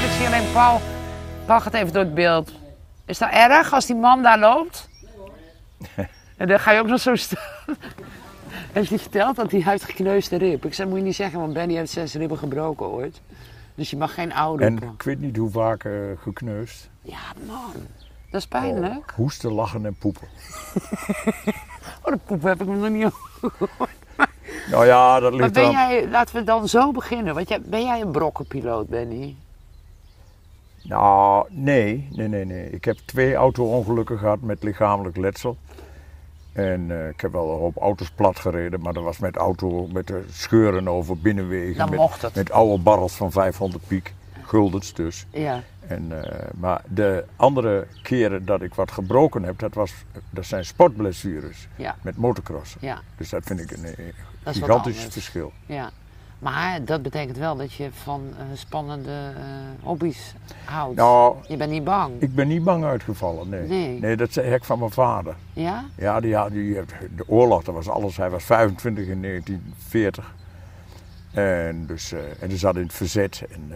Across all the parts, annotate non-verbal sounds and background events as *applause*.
hoor. Ik zie alleen Paul. Paul gaat even door het beeld. Is dat erg als die man daar loopt? *laughs* En dan ga je ook nog zo staan. *laughs* Heeft hij verteld dat hij heeft gekneusde rib? Ik zei, moet je niet zeggen, want Benny heeft zes ribben gebroken ooit. Dus je mag geen oude En ik weet niet hoe vaak eh, gekneusd. Ja, man. Dat is pijnlijk. Oh, hoesten, lachen en poepen. *laughs* Oh, de poep heb ik me nog niet over. Nou ja, dat Maar ligt ben aan. jij, laten we dan zo beginnen. Want jij, ben jij een brokkenpiloot, Benny? Nou, nee, nee, nee, nee. Ik heb twee auto-ongelukken gehad met lichamelijk letsel. En eh, ik heb wel een hoop auto's plat gereden, maar dat was met auto met de scheuren over binnenwegen. Dan met, mocht het. Met oude barrels van 500 piek, guldens dus. Ja. En, eh, maar de andere keren dat ik wat gebroken heb, dat, was, dat zijn sportblessures Ja. met motocrossen. Ja. Dus dat vind ik een eh, wat gigantisch verschil. Ja. Maar dat betekent wel dat je van eh, spannende eh, hobby's houdt. Nou, Je bent niet bang. ik ben niet bang uitgevallen, nee. Nee. dat zei ik van mijn vader. Ja? Ja, die, had- die, de oorlog, dat was alles. Hij was 25 in 1940. En, dus, eh, en die zat in het verzet. En,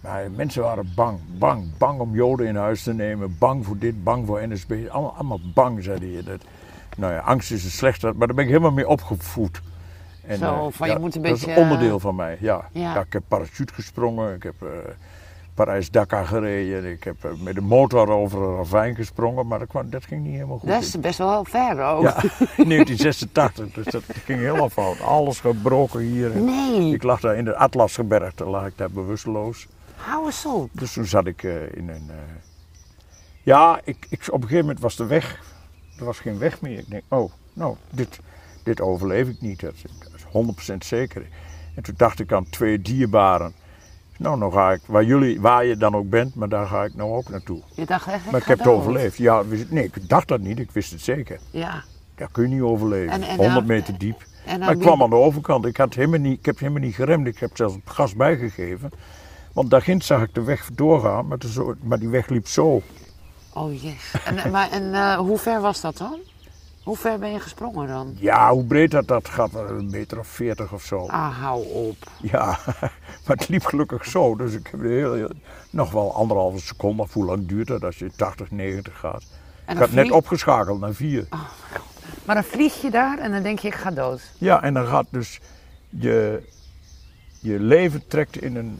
maar mensen waren bang, bang, bang om Joden in huis te nemen. Bang voor dit, bang voor NSB. Allemaal, allemaal bang, zei hij. Dat, nou ja, angst is een slechte, maar daar ben ik helemaal mee opgevoed. En, Zo, eh, je moet een dat beetje, is onderdeel van mij, ja. ja. ja. ik heb parachute gesprongen, ik heb eh, Parijs-Dakar gereden. Ik heb eh, met de motor over een ravijn gesprongen, maar dat, kwam, dat ging niet helemaal goed. Dat is best wel ver ook. Ja, *laughs* in 1986, dus dat ging helemaal fout. Alles gebroken hier. Nee, Ik lag daar in de Atlasgebergte, lag ik daar bewusteloos. hou eens op. Dus toen zat ik in een... Ja, ik, ik, op een gegeven moment was de weg, er was geen weg meer. Ik denk, oh, nou, dit, dit overleef ik niet, dat, 100% zeker. En toen dacht ik aan twee dierbaren. Nou, nou ga ik, waar, jullie, waar je dan ook bent, maar daar ga ik nou ook naartoe. Je dacht echt, Maar ik heb het overleefd. Ja, nee, ik dacht dat niet, ik wist het zeker. Ja. Daar kun je niet overleven. En- en 100 dan- meter diep. En Maar ik kwam aan de overkant. Ik, had helemaal niet, ik heb helemaal niet geremd. Ik heb zelfs het gas bijgegeven. Want daarginds zag ik de weg doorgaan. Maar, de maar die weg liep zo. Oh yes. En, maar, en eh, hoe ver was dat dan? Hoe ver ben je gesprongen dan? Ja, hoe breed dat, dat gaat, een meter of 40 of zo. Ah, hou op. Ja, *laughs* maar het liep gelukkig zo. Dus ik heb heel, heel- nog wel anderhalve seconde. Hoe lang duurt dat als je 80, 90 gaat? En Ik had net opgeschakeld naar 4. Maar dan vlieg je daar en dan denk je, ik ga dood. Ja, en dan gaat dus je, je leven trekt in een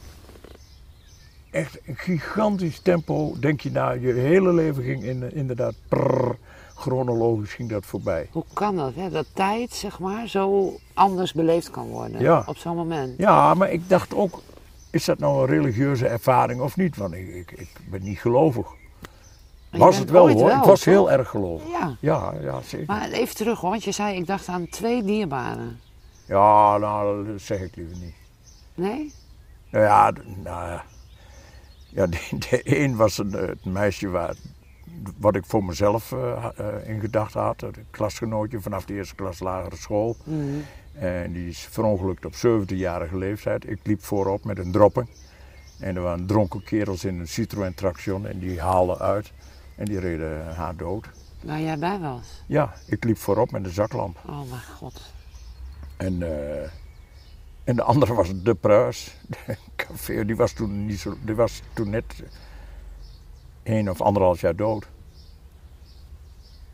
echt een gigantisch tempo. Denk je na, je hele leven ging in, inderdaad prrr, chronologisch ging dat voorbij. Hoe kan dat, hè? Dat tijd, zeg maar, zo anders beleefd kan worden Ja. op zo'n moment. Ja, maar ik dacht ook, is dat nou een religieuze ervaring of niet? Want ik, ik, ik ben niet gelovig. Was het wel hoor, wel, ik was toch? heel erg gelovig. Ja. Ja, ja, zeker. Maar even terug hoor, want je zei, ik dacht aan twee dierbaren. Ja, nou, dat zeg ik liever niet. Nee? Nou ja, nou ja. *laughs* De, de een was een, het meisje waar, wat ik voor mezelf eh, eh, in gedachten had. Een klasgenootje vanaf de eerste klas lagere school. Mhm. En die is verongelukt op 17-jarige leeftijd. Ik liep voorop met een dropping. En er waren dronken kerels in een Citroën Traction en die haalden uit. En die reden haar dood. Waar jij bij was. Ja, ik liep voorop met een zaklamp. Oh mijn god. En, eh, en de andere was de Pruis. *laughs* De café, die was toen, niet zo, die was toen net één of anderhalf jaar dood.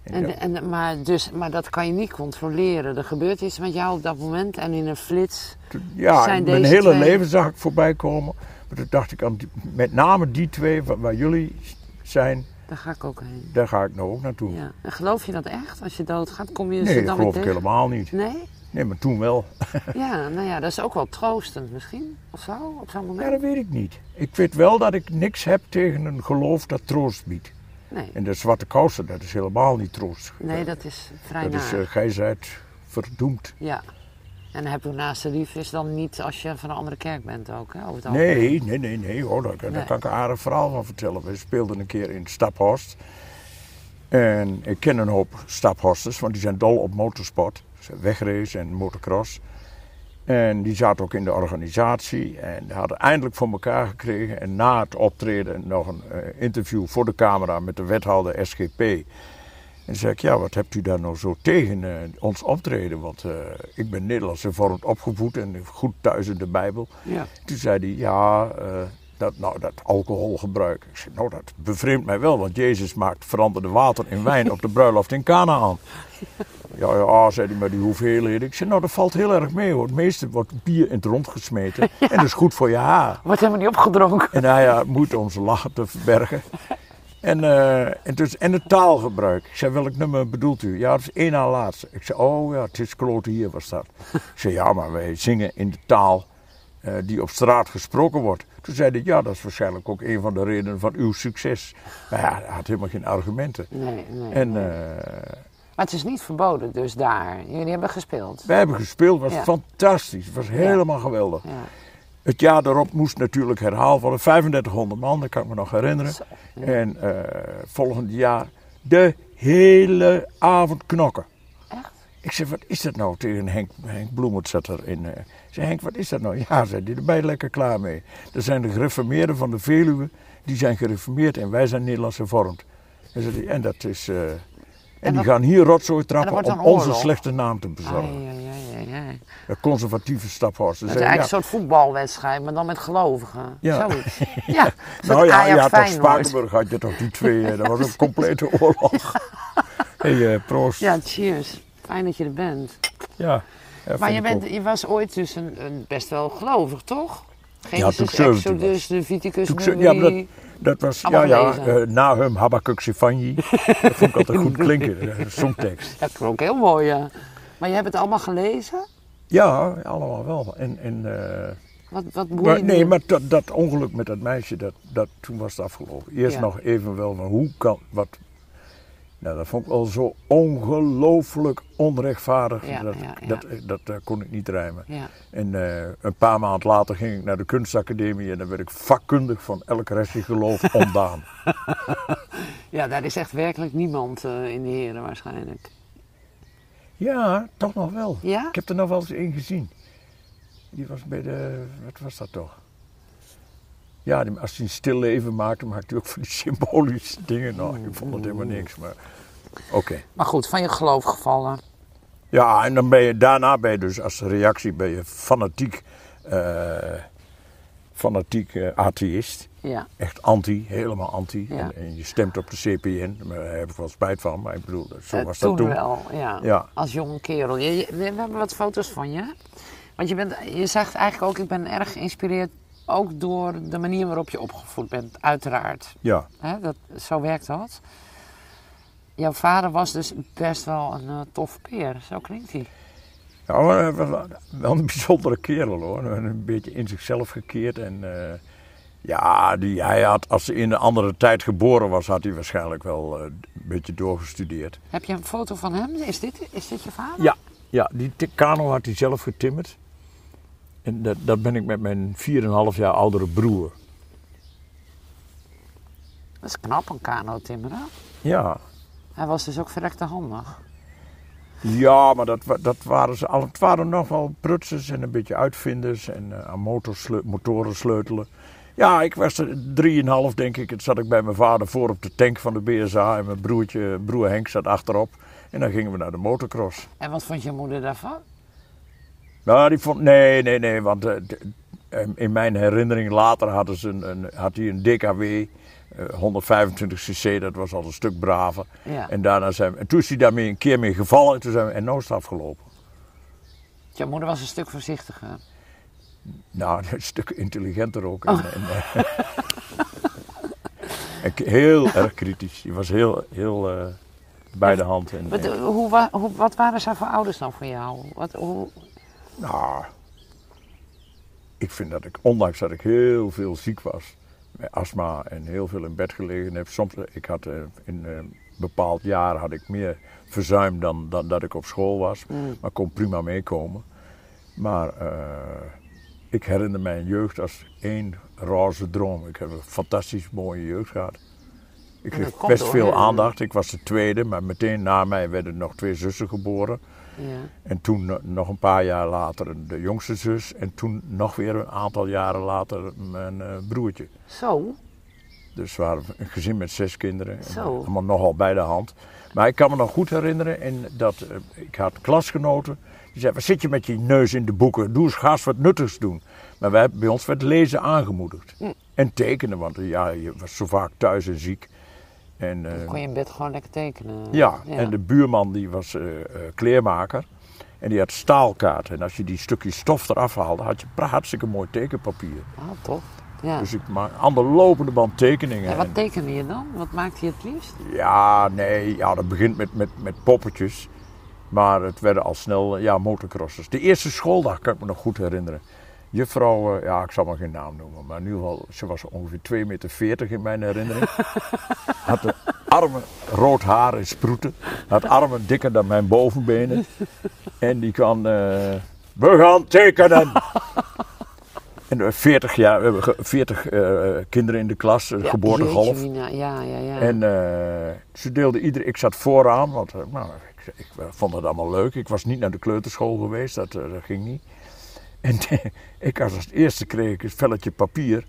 En En, maar, dus, maar dat kan je niet controleren. Er gebeurt iets met jou op dat moment en in een flits. ja zijn mijn deze hele twee- leven zag ik voorbij komen. Maar toen dacht ik aan die- met name die twee waar, waar jullie zijn, Daar ga ik ook heen. daar ga ik nou ook naartoe. Ja. En geloof je dat echt? Als je doodgaat, kom je nee, ze dat dan geloof weer ik tegen? helemaal niet. Nee? Nee, maar toen wel. *laughs* Ja, nou ja, dat is ook wel troostend misschien. Of zo, op zo'n Ja, moment. dat weet ik niet. Ik weet wel dat ik niks heb tegen een geloof dat troost biedt. Nee. En de zwarte kousen, dat is helemaal niet troost. Nee, dat is vrij Dat is, eh, gij zijt verdoemd. Ja. En heb je naast de lief is dan niet als je van een andere kerk bent ook, hè? Over het. Nee, nee, nee, nee hoor, daar, daar Nee. kan ik een aardig verhaal van vertellen. We speelden een keer in Staphorst. En ik ken een hoop Staphorsters, want die zijn dol op motorsport. Wegrace en motocross. En die zaten ook in de organisatie en hadden eindelijk voor elkaar gekregen. En na het optreden nog een eh, interview voor de camera met de wethouder SGP. En zei ik, ja, wat hebt u daar nou zo tegen eh, ons optreden? Want eh, ik ben Nederlands hervormd opgevoed en goed thuis in de Bijbel. Ja. Toen zei hij, ja, dat, nou, dat alcoholgebruik. Ik zei, nou, dat bevreemdt mij wel, want Jezus maakt veranderde water in wijn op de bruiloft in Canaan. *laughs* Ja, ja, zei hij, maar die hoeveelheden. Ik zei, nou, dat valt heel erg mee hoor. Het meeste wordt bier in het rond gesmeten. *laughs* En dat is goed voor je haar. Wordt helemaal niet opgedronken. En hij ja, moet om zijn lachen te verbergen. *laughs* En, eh, en, dus, en het taalgebruik. Ik zei, welk nummer bedoelt u? Ja, dat is één na laatste. Ik zei, oh ja, het is klote hier was dat. Ik zei, ja, maar wij zingen in de taal die op straat gesproken wordt. Toen zei hij, ja, dat is waarschijnlijk ook een van de redenen van uw succes. Maar ja, hij had helemaal geen argumenten. Nee, nee. En eh, Maar het is niet verboden, dus daar. Jullie hebben gespeeld. wij hebben gespeeld, het was Ja. fantastisch. Het was helemaal geweldig. Ja. Het jaar daarop moest natuurlijk herhaald worden. 3500 man, dat kan ik me nog herinneren. Zo. En eh, volgend jaar de hele avond knokken. Echt? Ik zei, wat is dat nou tegen Henk, Henk Bloemert zat erin. eh. Ik zei, Henk, wat is dat nou? Ja, zei daar ben je lekker klaar mee. Er zijn de gereformeerden van de Veluwe, die zijn gereformeerd en wij zijn Nederlands hervormd. En, zei hij, en dat is... eh, en, die dat- gaan hier rotzooi trappen om onze slechte naam te bezorgen. Ai, ai, ai. De conservatieve staphorst. Het is eigenlijk een soort voetbalwedstrijd, maar dan met gelovigen. Ja. Zoiets. *laughs* Ja, Nou ja, Ajax ja toch. Spakenburg had je toch die twee, eh, dat was een complete oorlog. *laughs* hey, eh, proost. Ja, cheers. Fijn dat je er bent. Ja, ja, Maar je, bent, je was ooit dus een, een best wel gelovig, toch? Ja, Genesis, 17 Exodus, de Viticus, ja, maar dat, dat was, ja, Allemaal ja, eh, Nahum Habakkuk Sifanyi. dat vond ik altijd goed *laughs* klinken, eh, songtekst. Dat klonk heel mooi, ja. Maar je hebt het allemaal gelezen? Ja, allemaal wel. En, en, eh, Wat, wat maar, nee, maar dat, dat ongeluk met dat meisje, dat, dat, toen was het afgelopen. Eerst Ja. nog even wel hoe kan, wat... Nou, dat vond ik wel zo ongelooflijk onrechtvaardig. Ja, dat, ja, ja. Dat, dat, eh, kon ik niet rijmen. En eh, een paar maanden later ging ik naar de kunstacademie en dan werd ik vakkundig van elk restje geloof *laughs* ontdaan. ja, daar is echt werkelijk niemand eh, in de heren waarschijnlijk. Ja, toch nog wel. Ik heb er nog wel eens één gezien. Die was bij de, wat was dat toch? Ja, als hij een stil leven maakte, maakte hij ook van die symbolische dingen. Nou, ik vond het helemaal niks, maar oké. Maar goed, van je geloof gevallen. Ja, en dan ben je, daarna ben je dus als reactie ben je fanatiek, eh, fanatiek eh, atheïst. Ja. Echt anti, helemaal anti. Ja. En, en je stemt op de CPN, maar daar heb ik wel spijt van. Maar ik bedoel, zo Eh, was toen dat toen. wel, ja. Ja. Als jonge kerel. Je- we hebben wat foto's van je. Want je, bent, je zegt eigenlijk ook, ik ben erg geïnspireerd ook door de manier waarop je opgevoed bent, uiteraard. Ja, Hè, dat, zo werkt dat. Jouw vader was dus best wel een uh, tof peer, zo klinkt hij. Ja, eh, wel, wel een *laughs* bijzondere kerel hoor. Een beetje in zichzelf gekeerd. En eh, ja, die, hij had, als hij in een andere tijd geboren was, had hij waarschijnlijk wel eh, een beetje doorgestudeerd. Heb je een foto van hem? Is dit, is dit je vader? Ja, ja die kano had hij zelf getimmerd. En dat, dat ben ik met mijn 4,5 jaar oudere broer. Dat is knap, een kano timmeren. Ja, Hij was dus ook verrekte handig. ja maar dat, dat waren ze al. Het waren nog wel prutsers en een beetje uitvinders en eh, aan motorsle- motoren sleutelen. Ja, ik was er 3,5 denk ik. En zat ik bij mijn vader voor op de tank van de BSA. En mijn broertje, broer Henk zat achterop. En dan gingen we naar de motocross. En wat vond je moeder daarvan? Nou, die vond. Nee, nee, nee. Want eh, eh, in mijn herinnering later hadden ze een, een, had hij een DKW. eh, 125 cc, dat was al een stuk braver. Ja. En, daarna zijn we, en toen is hij daarmee een keer mee gevallen. En toen zijn we en is het afgelopen. Jouw moeder was een stuk voorzichtiger. Nou, *laughs* een stuk intelligenter ook. En, en, eh, *laughs* heel erg kritisch. Die was heel, heel eh, bij de hand. En, Wat, hoe, hoe, wat waren zij voor ouders dan voor jou? Wat, hoe, nou, ik vind dat ik, ondanks dat ik heel veel ziek was, met astma en heel veel in bed gelegen heb. Soms, eh, ik had eh, in een bepaald jaar had ik meer verzuim dan, dan dat ik op school was. Maar kon prima meekomen. Maar eh, ik herinner mijn jeugd als één roze droom. Ik heb een fantastisch mooie jeugd gehad. Ik kreeg best door, veel aandacht. Ik was de tweede, maar meteen na mij werden nog twee zussen geboren. En toen no- nog een paar jaar later de jongste zus. En toen nog weer een aantal jaren later mijn eh, broertje. Zo, Dus we waren een gezin met zes kinderen. Zo. allemaal nogal bij de hand. Maar ik kan me nog goed herinneren en dat eh, ik had klasgenoten. Die zeiden, wat zit je met je neus in de boeken? Doe eens gaas wat nuttigs doen. Maar wij, bij ons werd lezen aangemoedigd. Hm. En tekenen, want ja, je was zo vaak thuis en ziek. En, eh, Kon je in bed gewoon lekker tekenen? ja, en de buurman die was eh, eh, kleermaker. En die had staalkaart. En als je die stukjes stof eraf haalde, had je hartstikke mooi tekenpapier. Ah, toch? Ja. Dus ik maak aan de lopende band tekeningen. en wat En- tekende je dan? Wat maakte je het liefst? Ja, nee, ja, dat begint met, met, met poppetjes. Maar het werden al snel ja, motocrossers. De eerste schooldag kan ik me nog goed herinneren. Juffrouw, eh, ja, ik zal maar geen naam noemen, maar in ieder geval, ze was ongeveer 2,40 meter in mijn herinnering. *laughs* Had de armen rood haar en sproeten. Had armen dikker dan mijn bovenbenen. En die kan, eh, we gaan tekenen! *laughs* En eh, 40, jaar, we hebben ge- 40 eh, kinderen in de klas, eh, Ja, geboortegolf. Ja, ja, ja. En eh, ze deelde ieder. Ik zat vooraan, want eh, nou, ik, ik vond het allemaal leuk. Ik was niet naar de kleuterschool geweest, dat, eh, dat ging niet. En *laughs* ik als eerste kreeg ik een velletje papier.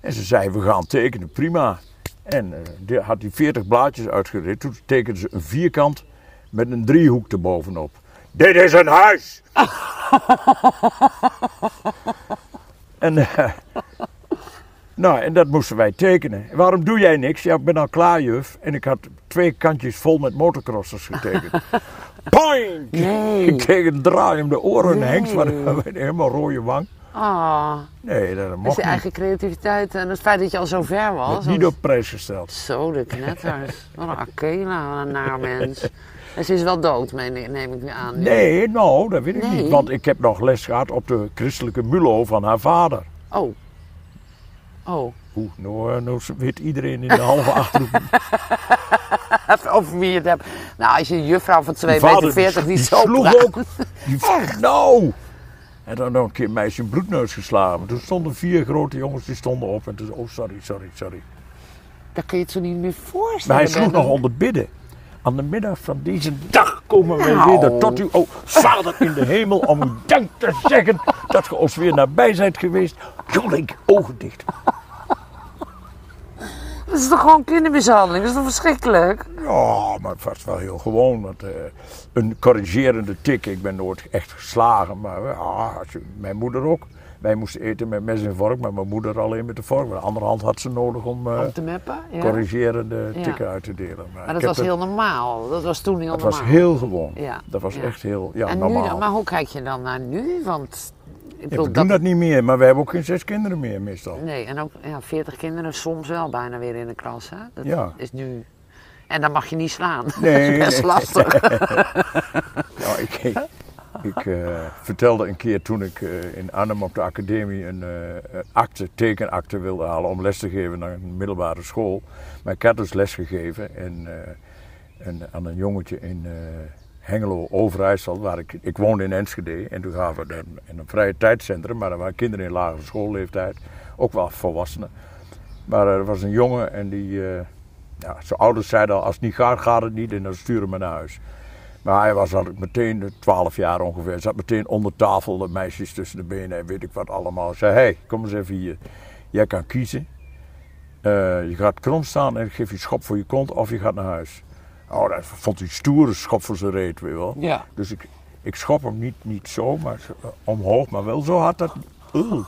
En ze zei: We gaan tekenen, prima. En eh, had die 40 blaadjes uitgereed. Toen tekende ze een vierkant met een driehoek erbovenop. Dit is een huis! *laughs* en eh, *laughs* nou, en dat moesten wij tekenen. Waarom doe jij niks? Ja, ik ben al klaar, juf. En ik had twee kantjes vol met motocrossers getekend. Poink! Nee. *laughs* Ik kreeg een draai om de oren en Nee. Maar *laughs* een helemaal rode wang. Ah, Nee, dat dus mocht je niet. eigen creativiteit en het feit dat je al zo ver was. Niet op prijs gesteld. Zo, de knetters. *laughs* Wat een Akela, wat een naar mens. En ze is wel dood, neem ik nu aan. nu. Nee, nou, dat weet ik Nee. niet. Want ik heb nog les gehad op de christelijke mulo van haar vader. Oh. Oh. Oeh, nou, eh, nou weet iedereen in de halve achterhoek. Over wie je het hebt. Nou, als je een juffrouw van 2,40 Die vader, meter 40 die niet zo sloeg praat. ook. Die *laughs* Nou! En dan nog een keer een meisje een bloedneus geslagen. Toen stonden vier grote jongens die stonden op. En toen oh sorry, sorry, sorry. Dan kun je het zo niet meer voorstellen. Maar hij sloeg nog onder bidden. Aan de middag van deze dag komen wij Nou. weer tot u, oh vader in de hemel, om u dank te zeggen dat ge ons weer nabij zijt geweest. Jolink, ogen dicht. Dat is toch gewoon kindermishandeling? Dat is toch verschrikkelijk? Ja, maar het was wel heel gewoon. Want, eh, een corrigerende tik, ik ben nooit echt geslagen. Maar ja, als je- mijn moeder ook. Wij moesten eten met mes en vork, maar mijn moeder alleen met de vork. Maar de andere hand had ze nodig om eh, Om te meppen? Ja. corrigerende Ja. tikken uit te delen. Maar, dat was het- heel normaal. Dat was toen heel Het normaal. was heel gewoon. Ja, Dat was echt heel ja, en normaal. nu dan? Maar hoe kijk je dan naar nu? Want ik Ja, bedoel, we doen dat niet meer, maar we hebben ook geen zes kinderen meer meestal. Nee, en ook ja, 40 kinderen soms wel bijna weer in de klas. Hè? Dat Ja. is nu. En dan mag je niet slaan. Nee, *laughs* dat is best nee. lastig. *laughs* Nou, ik ik, ik, eh, vertelde een keer toen ik eh, in Arnhem op de academie een, eh, een akte, tekenakte wilde halen om les te geven naar een middelbare school. Maar ik had dus les gegeven en, eh, en aan een jongetje in eh, Hengelo, Overijssel, waar ik, ik woonde in Enschede. En toen gaven we in een vrije tijdscentrum, maar er waren kinderen in lagere schoolleeftijd, ook wel volwassenen. Maar er was een jongen en die, eh, ja, zijn ouders zeiden al, als het niet gaat, gaat het niet en dan sturen we naar huis. Maar hij was al meteen, eh, 12 jaar ongeveer, zat meteen onder tafel, de meisjes tussen de benen en weet ik wat allemaal. Zei, hé, hey, kom eens even hier. Jij kan kiezen. Eh, je gaat krom staan en ik geef je schop voor je kont of je gaat naar huis. Oh, dat vond hij stoere schop voor zijn reet, weet je wel. Ja. Dus ik, ik schop hem niet, niet zo, maar eh, omhoog, maar wel zo hard dat... *laughs*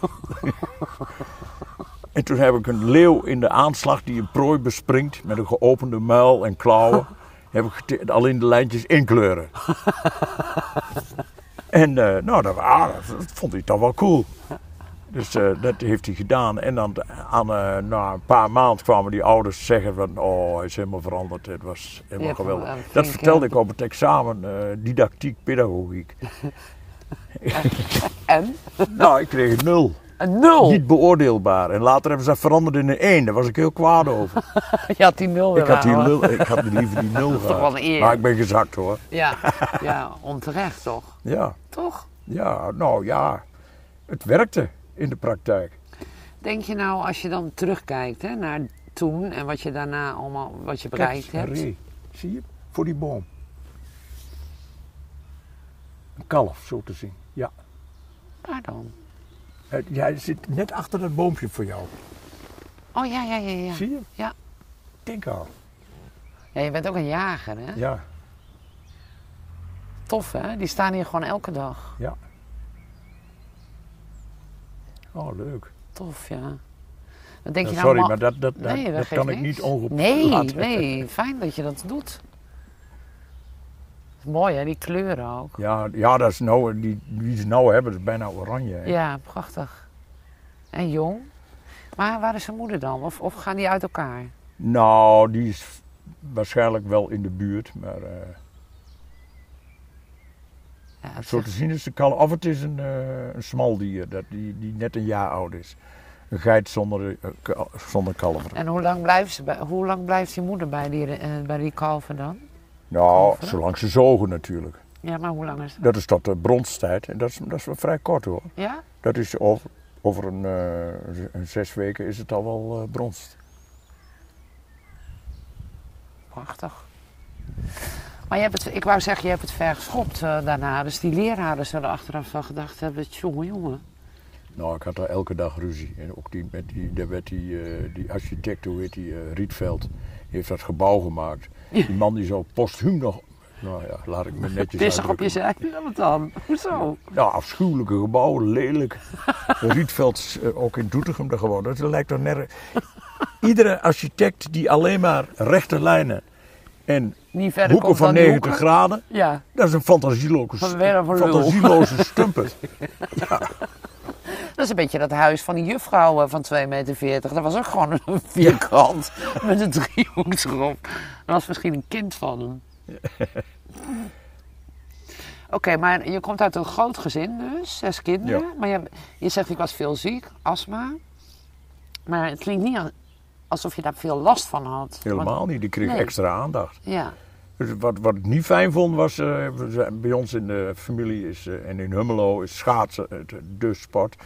En toen heb ik een leeuw in de aanslag die een prooi bespringt met een geopende muil en klauwen. *laughs* heb ik alleen de lijntjes inkleuren. *laughs* en eh, nou, dat, ah, dat vond hij toch wel cool. Dus eh, dat heeft hij gedaan. En dan aan, eh, na een paar maanden kwamen die ouders zeggen van... Oh, hij is helemaal veranderd. Het was helemaal geweldig. eh, dat vertelde eh, ik op het examen. eh, didactiek, pedagogiek. *laughs* En? nou, ik kreeg een nul. Een nul. Niet beoordeelbaar. En later hebben ze dat veranderd in een 1. Daar was ik heel kwaad over. *laughs* Je had die nul ik, had die nul, ik had liever die nul *laughs* toch gehad. wel een eer. Maar ik ben gezakt hoor. Ja, ja, onterecht toch? Ja, Toch? ja, nou ja. Het werkte in de praktijk. Denk je nou, als je dan terugkijkt hè, naar toen en wat je daarna allemaal wat je bereikt Kijk, hebt. ree. Zie je? Voor die boom. Een kalf, zo te zien. Ja. Waar dan? Hij zit net achter dat boompje voor jou. Oh ja, ja, ja, ja. Zie je? Ja. Denk al. Ja, je bent ook een jager, hè? Ja, Tof, hè? Die staan hier gewoon elke dag. ja. Oh, leuk. Tof, ja. Denk je nou, Sorry, ma- maar dat, dat, dat, Nee, dat dat geeft kan ik niet ongepoord Nee, laten. nee, fijn dat je dat doet. Mooi hè, die kleuren ook. Ja, ja dat is nou, die, die ze nou hebben, dat is bijna oranje. hè. Ja, prachtig. En jong. Maar waar is zijn moeder dan? Of, of gaan die uit elkaar? Nou, die is waarschijnlijk wel in de buurt, maar eh, Ja, zo te zien is de kalf. Of het is een, eh een smaldier dat, die, die net een jaar oud is. Een geit zonder, eh, ka- zonder kalver. En hoe lang blijft, ze bij, hoe lang blijft je moeder bij die, eh, bij die kalven dan? Nou, zolang ze zogen natuurlijk. Ja, maar hoe lang is dat? Dat is tot de bronstijd en dat is, dat is wel vrij kort hoor. Ja? Dat is over, over een, eh, een zes weken is het al wel eh bronst. Prachtig. Maar je hebt het, ik wou zeggen, je hebt het ver geschopt eh, daarna. Dus die leraren zullen achteraf wel gedacht hebben, jongen, jongen. Nou, ik had daar elke dag ruzie. En ook die, met die, daar werd die, eh, die architect, hoe heet die, eh, Rietveld, heeft dat gebouw gemaakt. Die man die zou posthuum nog, nou ja, laat ik me *laughs* netjes Pissig op je uitdrukken. zij. Ja, wat dan? Hoezo? Nou, afschuwelijke gebouwen, lelijk. *laughs* Rietveld ook in Doetinchem daar gewoon. Dat lijkt toch nergens. Iedere architect die alleen maar rechte lijnen en Niet verder hoeken komt van dan die 90 hoeken? graden, Ja. dat is een fantasieloze, Wat ben je nou voor lul? fantasieloze stumper. *laughs* Dat is een beetje dat huis van die juffrouw eh, van 2,40 meter. Dat was ook gewoon een *laughs* vierkant met een driehoek erop. Dat was misschien een kind van hem. *laughs* Oké, maar je komt uit een groot gezin dus, zes kinderen. Ja. Maar je, je zegt ik was veel ziek, astma. Maar het klinkt niet alsof je daar veel last van had. Helemaal niet, die kreeg Nee. extra aandacht. Ja, Dus wat, wat ik niet fijn vond was, eh, bij ons in de familie is, eh, en in Hummelo is schaatsen het, de sport.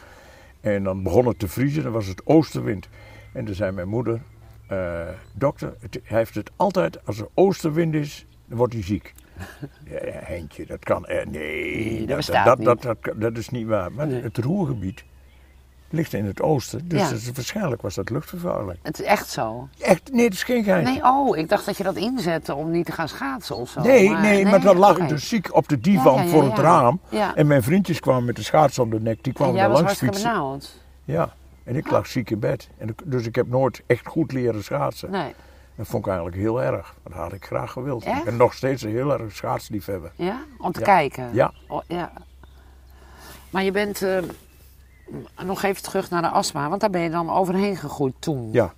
En dan begon het te vriezen, dan was het oostenwind. En toen zei mijn moeder, eh, dokter, het, hij heeft het altijd, als er oostenwind is, dan wordt hij ziek. *laughs* Ja, Heintje, dat kan, eh, nee, dat dat, dat, dat, dat is niet waar. Maar Nee. het Roergebied ligt in het oosten, dus Ja. dat is- waarschijnlijk was dat luchtvervuiling. het is echt zo. Echt, nee, dat is geen geintje. Nee, oh, ik dacht dat je dat inzette om niet te gaan schaatsen of zo. Nee, nee, maar dan lag ik dus ziek op de divan Ja, voor het raam. En mijn vriendjes kwamen met de schaats om de nek, die En kwamen daar was langs fietsen. benauwd. Ja, en ik lag ziek in bed. En ik- dus ik heb nooit echt goed leren schaatsen. Nee. Dat vond ik eigenlijk heel erg. Dat had ik graag gewild. Echt? Ik ben nog steeds een heel erg schaatsliefhebber. Ja? Om te kijken? Ja. Oh, ja. Maar je bent eh, nog even terug naar de astma, want daar ben je dan overheen gegroeid toen. Ja.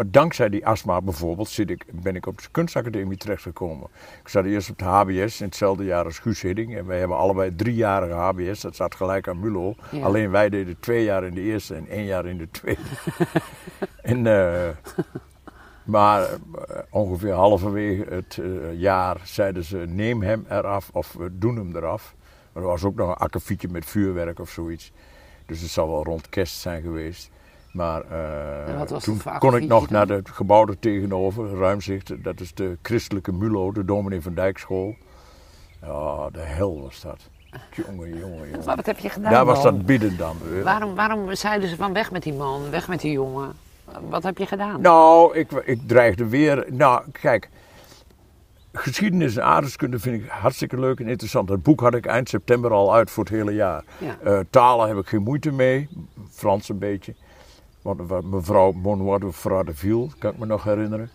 Maar dankzij die astma bijvoorbeeld zit ik, ben ik op de kunstacademie terechtgekomen. Ik zat eerst op de HBS in hetzelfde jaar als Guus Hidding. En wij hebben allebei driejarige HBS. Dat zat gelijk aan Mulo. Ja. Alleen wij deden twee jaar in de eerste en één jaar in de tweede. *laughs* en, eh, maar eh, ongeveer halverwege het eh, jaar zeiden ze neem hem eraf of we doen hem eraf. Maar er was ook nog een akkefietje met vuurwerk of zoiets. Dus het zal wel rond kerst zijn geweest. Maar was toen kon ik nog naar het gebouw er tegenover, Ruimzicht. Dat is de christelijke MULO, de dominee van Dijkschool. Ja, de hel was dat. Jongen, jongen, jongen. Maar wat heb je gedaan Daar was dat bidden dan. Waarom, waarom zeiden ze van weg met die man, weg met die jongen? Wat heb je gedaan? Nou, ik, ik dreigde weer. Nou, kijk. Geschiedenis en aardrijkskunde vind ik hartstikke leuk en interessant. Dat boek had ik eind september al uit voor het hele jaar. Ja. Eh, talen heb ik geen moeite mee. Frans een beetje. Want wat mevrouw Monoir de Fradeville, kan ik me nog herinneren.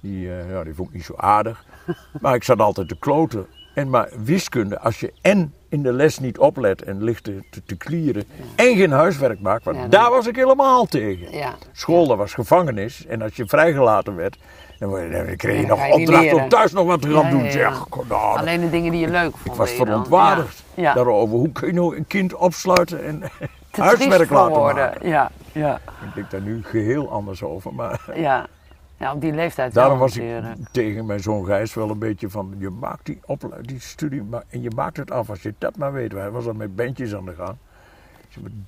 Die, eh, ja, die vond ik niet zo aardig. *laughs* Maar ik zat altijd te kloten. En maar wiskunde, als je en in de les niet oplet en ligt te, te, te klieren en geen huiswerk maakt, want Ja, daar was ik helemaal tegen. Ja. School, dat was gevangenis. En als je vrijgelaten werd, dan, dan kreeg je nog je opdracht om thuis nog wat te gaan doen. Zeg, nou, Alleen de dingen die je leuk vond. ik was verontwaardigd daarover. Hoe kun je nou een kind opsluiten en *laughs* huiswerk laten worden. maken? Ja, ja, Ik denk daar nu geheel anders over. Maar *laughs* ja. Ja, op die leeftijd daarom was ik tegen mijn zoon Gijs wel een beetje van... Je maakt die, die studie en je maakt het af als je dat maar weet. Hij was al met bandjes aan de gang.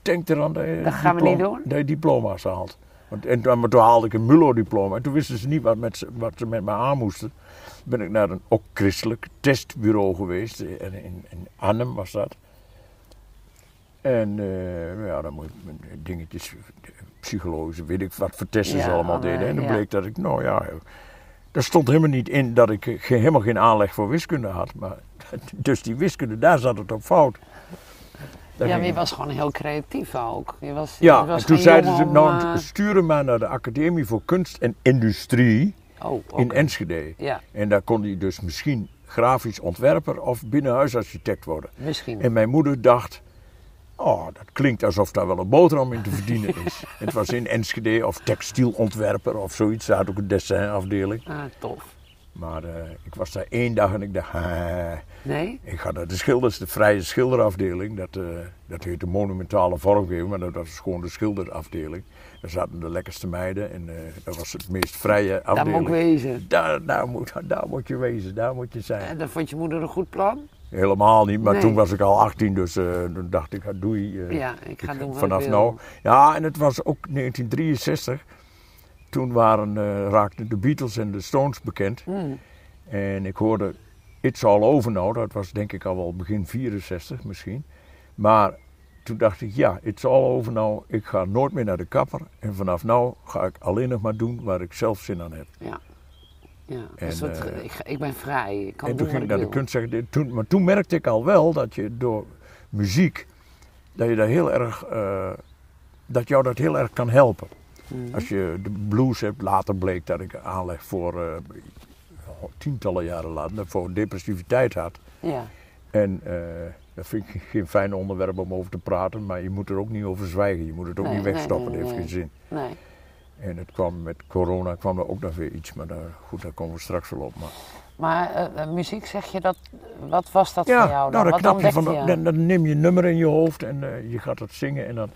Denk eraan dat je, Dat gaan we niet doen? dat je diploma's haalt. Want, en toen, maar toen haalde ik een MULO-diploma. En toen wisten ze niet wat, met, ze- wat ze met me aan moesten. Toen ben ik naar een ook christelijk testbureau geweest. eh, En in, in Arnhem was dat. En eh, ja, dan moet je met dingetjes, psychologische, weet ik wat voor testen ze allemaal alle- deden. En dan ja. bleek dat ik, nou ja, er stond helemaal niet in dat ik eh, helemaal geen aanleg voor wiskunde had. Maar, *laughs* dus die wiskunde, daar zat het op fout. Daar Ja, maar je was gewoon heel creatief ook. Je was, Ja, je was en toen zeiden ze, nou, eh, sturen maar naar de Academie voor Kunst en Industrie oh, in Enschede. Ja, En daar kon hij dus misschien grafisch ontwerper of binnenhuisarchitect worden. misschien. En mijn moeder dacht, oh, dat klinkt alsof daar wel een boterham in te verdienen is. *laughs* Het was in Enschede of textielontwerper of zoiets. Daar had ook een dessinafdeling. Ah, tof. Maar eh, ik was daar één dag en ik dacht, "Ah, Nee? ik ga naar de schilders, de vrije schilderafdeling. Dat, eh dat heet de monumentale vormgeving, maar dat was gewoon de schilderafdeling. Daar zaten de lekkerste meiden en eh, dat was het meest vrije Daar afdeling. moet ik wezen. Daar, daar, moet, daar moet je wezen, daar moet je zijn. En dan vond je moeder een goed plan? Helemaal niet, maar Nee. toen was ik al 18, dus toen dacht ik, doei. Ja, ik ga doen wat vanaf ik wil. nou. Ja, en het was ook 1963. Toen waren, eh, raakten de Beatles en de Stones bekend. Hmm. En ik hoorde It's All Over Now, dat was denk ik al wel begin 64 misschien. Maar toen dacht ik, ja, It's All Over Now, ik ga nooit meer naar de kapper. En vanaf nu ga ik alleen nog maar doen waar ik zelf zin aan heb. Ja. Ja, En, eh, ik, ik ben vrij. Ik kan en doen toen ging ik naar de kunst. Toen, maar toen merkte ik al wel dat je door muziek, dat je daar heel erg, eh, dat jou dat heel erg kan helpen. Mhm. Als je de blues hebt, later bleek dat ik aanleg voor eh, tientallen jaren later, voor depressiviteit had. Ja, En eh, dat vind ik geen fijn onderwerp om over te praten, maar je moet er ook niet over zwijgen. Je moet het ook Nee, niet nee, wegstoppen, nee, dat heeft nee. geen zin. nee. En het kwam met corona kwam er ook nog weer iets, maar daar, goed, daar komen we straks wel op. Maar, Maar eh, muziek, zeg je dat, wat was dat ja, voor jou dan? nou, dan, wat knap je van, je? dan, dan neem je een nummer in je hoofd en je gaat het zingen en dan,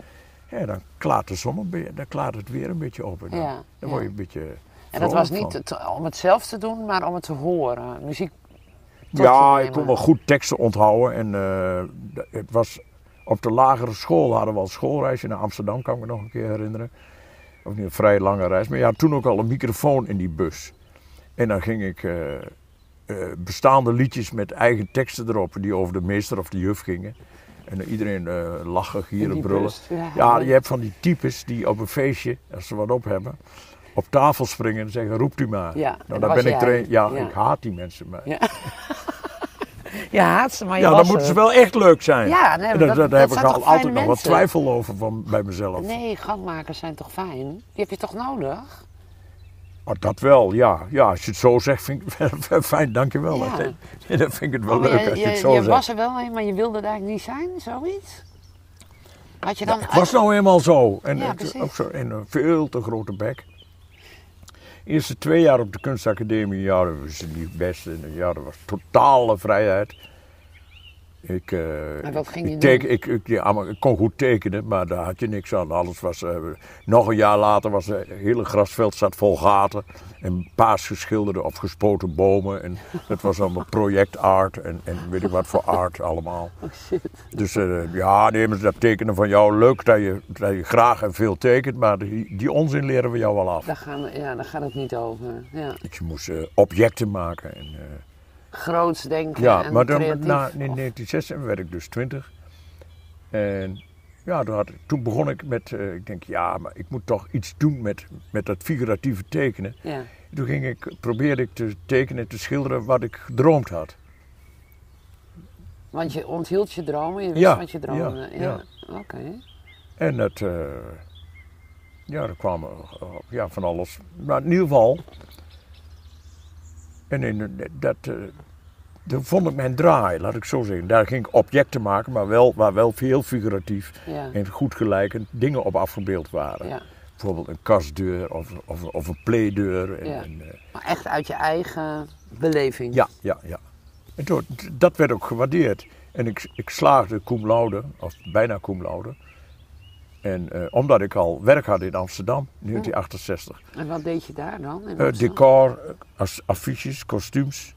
ja, dan klaart de som een beetje, dan klaart het weer een beetje op. En dan, Ja, dan word je een beetje En dat was niet om het zelf te doen, maar om het te horen. Muziek Ja, ik kon wel goed teksten onthouden. En eh, het was op de lagere school hadden we al schoolreisje naar Amsterdam, kan ik me nog een keer herinneren. Ook niet een vrij lange reis, maar ja, toen ook al een microfoon in die bus. En dan ging ik eh, eh, bestaande liedjes met eigen teksten erop, die over de meester of de juf gingen. En iedereen eh, lachen, gieren, brullen. bus, Ja, Ja, je hebt van die types die op een feestje, als ze wat op hebben, op tafel springen en zeggen: roept u maar. Ja, nou, dat daar ben ik een. Ja, Ja. ik haat die mensen. Maar Ja. *laughs* Je haat ze, maar je ja, dan moeten ze wel echt leuk zijn. Ja, nee, En dat- daar heb dat ik al altijd nog wat twijfel over van, bij mezelf. Nee, gangmakers zijn toch fijn? Die heb je toch nodig? Oh, dat wel, ja. Ja, als je het zo zegt, vind ik het wel *laughs* fijn, dankjewel. Ja. Dat, *laughs* dat vind ik het wel Oh, maar leuk je, als je het je, zo je zegt. was er wel een, maar je wilde het eigenlijk niet zijn, zoiets? Had je dan... Het was nou eenmaal zo. En Ja, het- precies. ook zo in een veel te grote bek. Eerste twee jaar op de kunstacademie, ja, dat was niet best. En ja, dat was totale vrijheid. Ik, eh, Maar wat ging je ik, doen? ik, ik, ja, maar ik kon goed tekenen, maar daar had je niks aan. Alles was, eh, nog een jaar later was het hele grasveld zat vol gaten. En paars geschilderde of gespoten bomen. En *laughs* dat was allemaal projectart en, en weet ik wat voor art allemaal. Oh shit. Dus eh, ja, nee, maar dat tekenen van jou, leuk dat je, dat je graag en veel tekent, maar die, die onzin leren we jou wel af. Daar, gaan ja, daar gaat het niet over. Ja. Dus je moest eh, objecten maken. En, eh, Groots denken ja, en maar dan, creatief. na, in 1996 werd ik dus 20. En ja, toen, had, toen begon ik met, eh, ik denk ja, maar ik moet toch iets doen met, met dat figuratieve tekenen. Ja. Toen ging ik, probeerde ik te tekenen, te schilderen wat ik gedroomd had. Want je onthield je dromen, je wist Ja, wat je droomde. ja, Ja, oké. En dat, eh, ja, er kwam eh, ja, van alles. Maar in ieder geval, en in, dat, eh daar vond ik mijn draai, laat ik zo zeggen. Daar ging ik objecten maken, maar wel, waar wel heel figuratief Ja. en goed gelijkend dingen op afgebeeld waren. ja. Bijvoorbeeld een kastdeur of, of, of een playdeur. En, Ja. en, eh, Maar echt uit je eigen beleving. ja, ja, ja. En toen, dat werd ook gewaardeerd. En ik, ik slaagde cum laude, of bijna cum laude. En eh, omdat ik al werk had in Amsterdam, 1968. En wat deed je daar dan? Eh, decor, eh, as- affiches, kostuums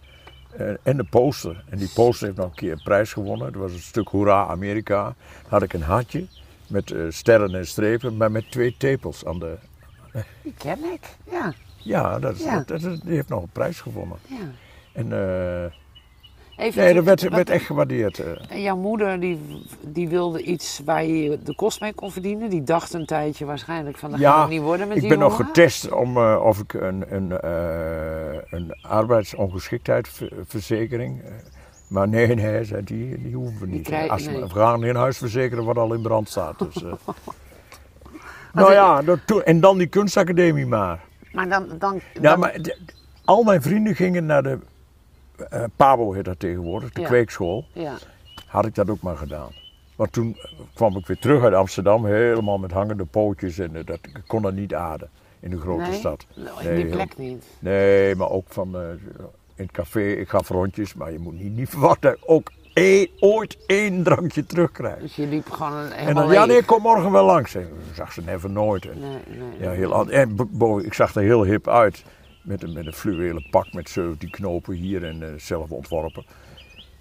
en de poster. En die poster heeft nog een keer een prijs gewonnen. Dat was een stuk Hoera Amerika. Dan had ik een hartje met sterren en strepen, maar met twee tepels aan de... Die ken ik. Ja, Ja, dat, is- Ja. Dat, dat- die heeft nog een prijs gewonnen. ja. En Even, nee, dat werd, wat- werd echt gewaardeerd. eh. En jouw moeder die, die wilde iets waar je de kost mee kon verdienen. Die dacht een tijdje waarschijnlijk van dat Ja, gaat het niet worden met Ik die ben nog getest om eh, of ik een, een, eh, een arbeidsongeschiktheidsverzekering. Maar nee, nee, zei die, die hoeven we niet. krijg- Als we nee. we gaan geen huis verzekeren wat al in brand staat. Dus, *laughs* nou ja, dat, en dan die kunstacademie maar. Maar dan... dan, Ja, dan- maar de- al mijn vrienden gingen naar de eh, Pabo heet dat tegenwoordig, de Ja. kweekschool. Ja, Had ik dat ook maar gedaan. Maar toen kwam ik weer terug uit Amsterdam, helemaal met hangende pootjes en eh, dat, ik kon dat niet ademen in de grote nee? stad. Nou, Nee, die heel- plek niet. Nee, maar ook van eh, in het café, ik ga rondjes, maar je moet niet, niet verwachten dat ik ook één, ooit één drankje terugkrijg. Dus je liep gewoon een- En helemaal dan, ja nee, ik kom morgen wel langs. Ik zag ze never nooit. En, Nee, nee. ja, heel, en bo- ik zag er heel hip uit. Met een, met een fluwelen pak met 17 knopen hier en eh, zelf ontworpen.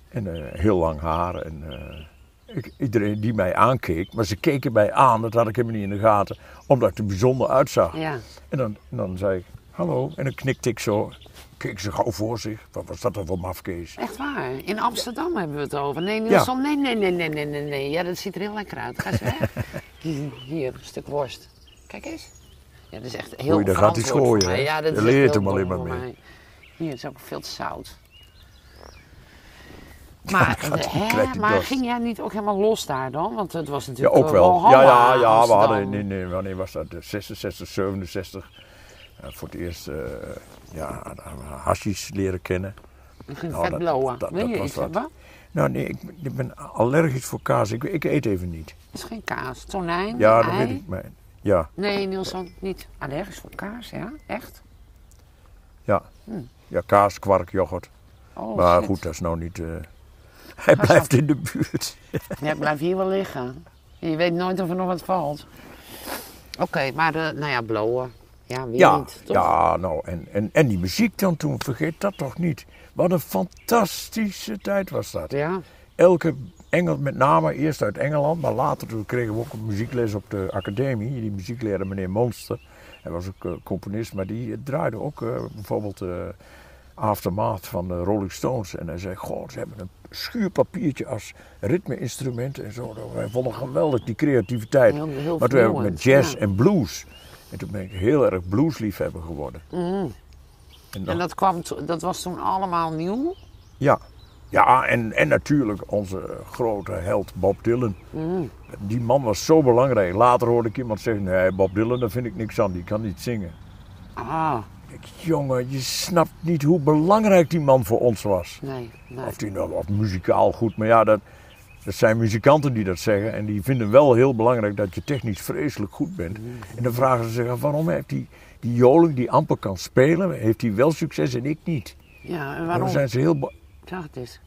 En eh, heel lang haar. En, eh, ik, iedereen die mij aankeek, maar ze keken mij aan, dat had ik helemaal niet in de gaten, omdat ik er bijzonder uitzag. Ja, En dan, en dan zei ik, hallo, en dan knikte ik zo. Keek ze gauw voor zich. Wat was dat dan voor mafkees? echt waar. In Amsterdam hebben we het over. Nee, Nielsen, nee, nee, nee, nee, nee, nee, nee. Ja, dat ziet er heel lekker uit. Ga eens *laughs* weg. Hier, een stuk worst. Kijk eens. Ja, dat is echt heel Oei, daar gaat hij hè? Ja, dat Je leert hem alleen maar mee. Hier, het is ook veel te zout. *laughs* Maar, hè, hij maar ging jij niet ook helemaal los daar dan? Want het was Ja, natuurlijk ook eh, wel. Ja, Walhalla, ja, ja. We hadden, nee, nee, wanneer was dat? 66, 67. eh, voor het eerst, eh ja, hashish leren kennen. Ging Nou, vet dat- blowen. dat- Wil dat je iets wat. hebben? Nou, nee, ik, ik ben allergisch voor kaas. Ik, ik eet even niet. Het is geen kaas. Tonijn, Ja, dat ei. weet ik. Maar, ja, Nee, Nielsen, niet allergisch voor kaas, ja? Echt? ja. Ja, kaas, kwark, yoghurt. Oh, maar shit. goed, dat is nou niet... eh, hij blijft in de buurt. *laughs* Ja, blijf hier wel liggen. Je weet nooit of er nog wat valt. Oké, maar de, nou ja, blowen. Ja, wie Ja, niet, toch? ja nou, en, en, en die muziek dan toen, vergeet dat toch niet. Wat een fantastische tijd was dat. Ja, elke Engel, met name eerst uit Engeland, maar later toen kregen we ook een muziekles op de academie. Die muziekleraar meneer Monster, hij was ook eh, componist, maar die draaide ook eh, bijvoorbeeld eh Aftermath van de Rolling Stones. En hij zei, goh, ze hebben een schuurpapiertje als ritme-instrument en zo. Wij vonden geweldig die creativiteit. Heel- heel maar toen heb ik met jazz ja. en blues. En toen ben ik heel erg bluesliefhebber geworden. En dan- en dat, kwam, dat was toen allemaal nieuw. ja, ja en, en natuurlijk onze grote held Bob Dylan. Die man was zo belangrijk. Later hoorde ik iemand zeggen, nee Bob Dylan daar vind ik niks aan, die kan niet zingen. Ah, Ik, jongen, je snapt niet hoe belangrijk die man voor ons was. nee, nee. Of die nou of muzikaal goed, maar ja, dat, dat zijn muzikanten die dat zeggen. En die vinden wel heel belangrijk dat je technisch vreselijk goed bent. En dan vragen ze zich af, waarom heeft die, die joling die amper kan spelen, heeft hij wel succes en ik niet? Ja, en En waarom? dan zijn ze heel... het eens.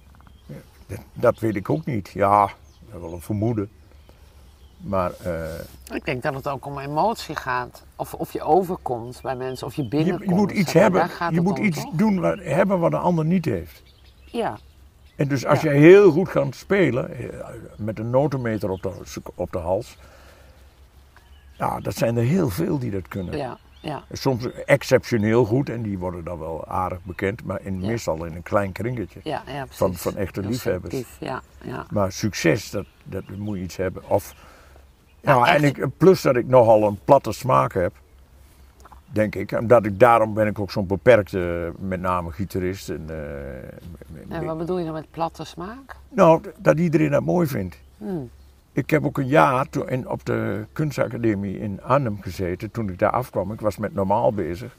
Dat, dat weet ik ook niet. Ja, wel een vermoeden. Maar eh, Ik denk dat het ook om emotie gaat. Of, of je overkomt bij mensen, of je je, binnenkomt. je moet iets hebben, je moet om, iets toch? doen wat, hebben wat een ander niet heeft. Ja, En dus als Ja. jij heel goed gaat spelen, eh, met een notenmeter op de, op de hals, ja, dat zijn er heel veel die dat kunnen. ja, ja. Soms exceptioneel goed en die worden dan wel aardig bekend, maar in, Ja. meestal in een klein kringetje. Ja. Van- van echte liefhebbers. selectief, Ja, ja. Maar succes, dat, dat moet je iets hebben. Of, Ja, ja, en ik, plus dat ik nogal een platte smaak heb, denk ik. Omdat ik, daarom ben ik ook zo'n beperkte, met name gitarist. En, eh, En wat bedoel je dan met platte smaak? nou, dat iedereen dat mooi vindt. Hmm. Ik heb ook een jaar in, op de kunstacademie in Arnhem gezeten. Toen ik daar afkwam, ik was met normaal bezig.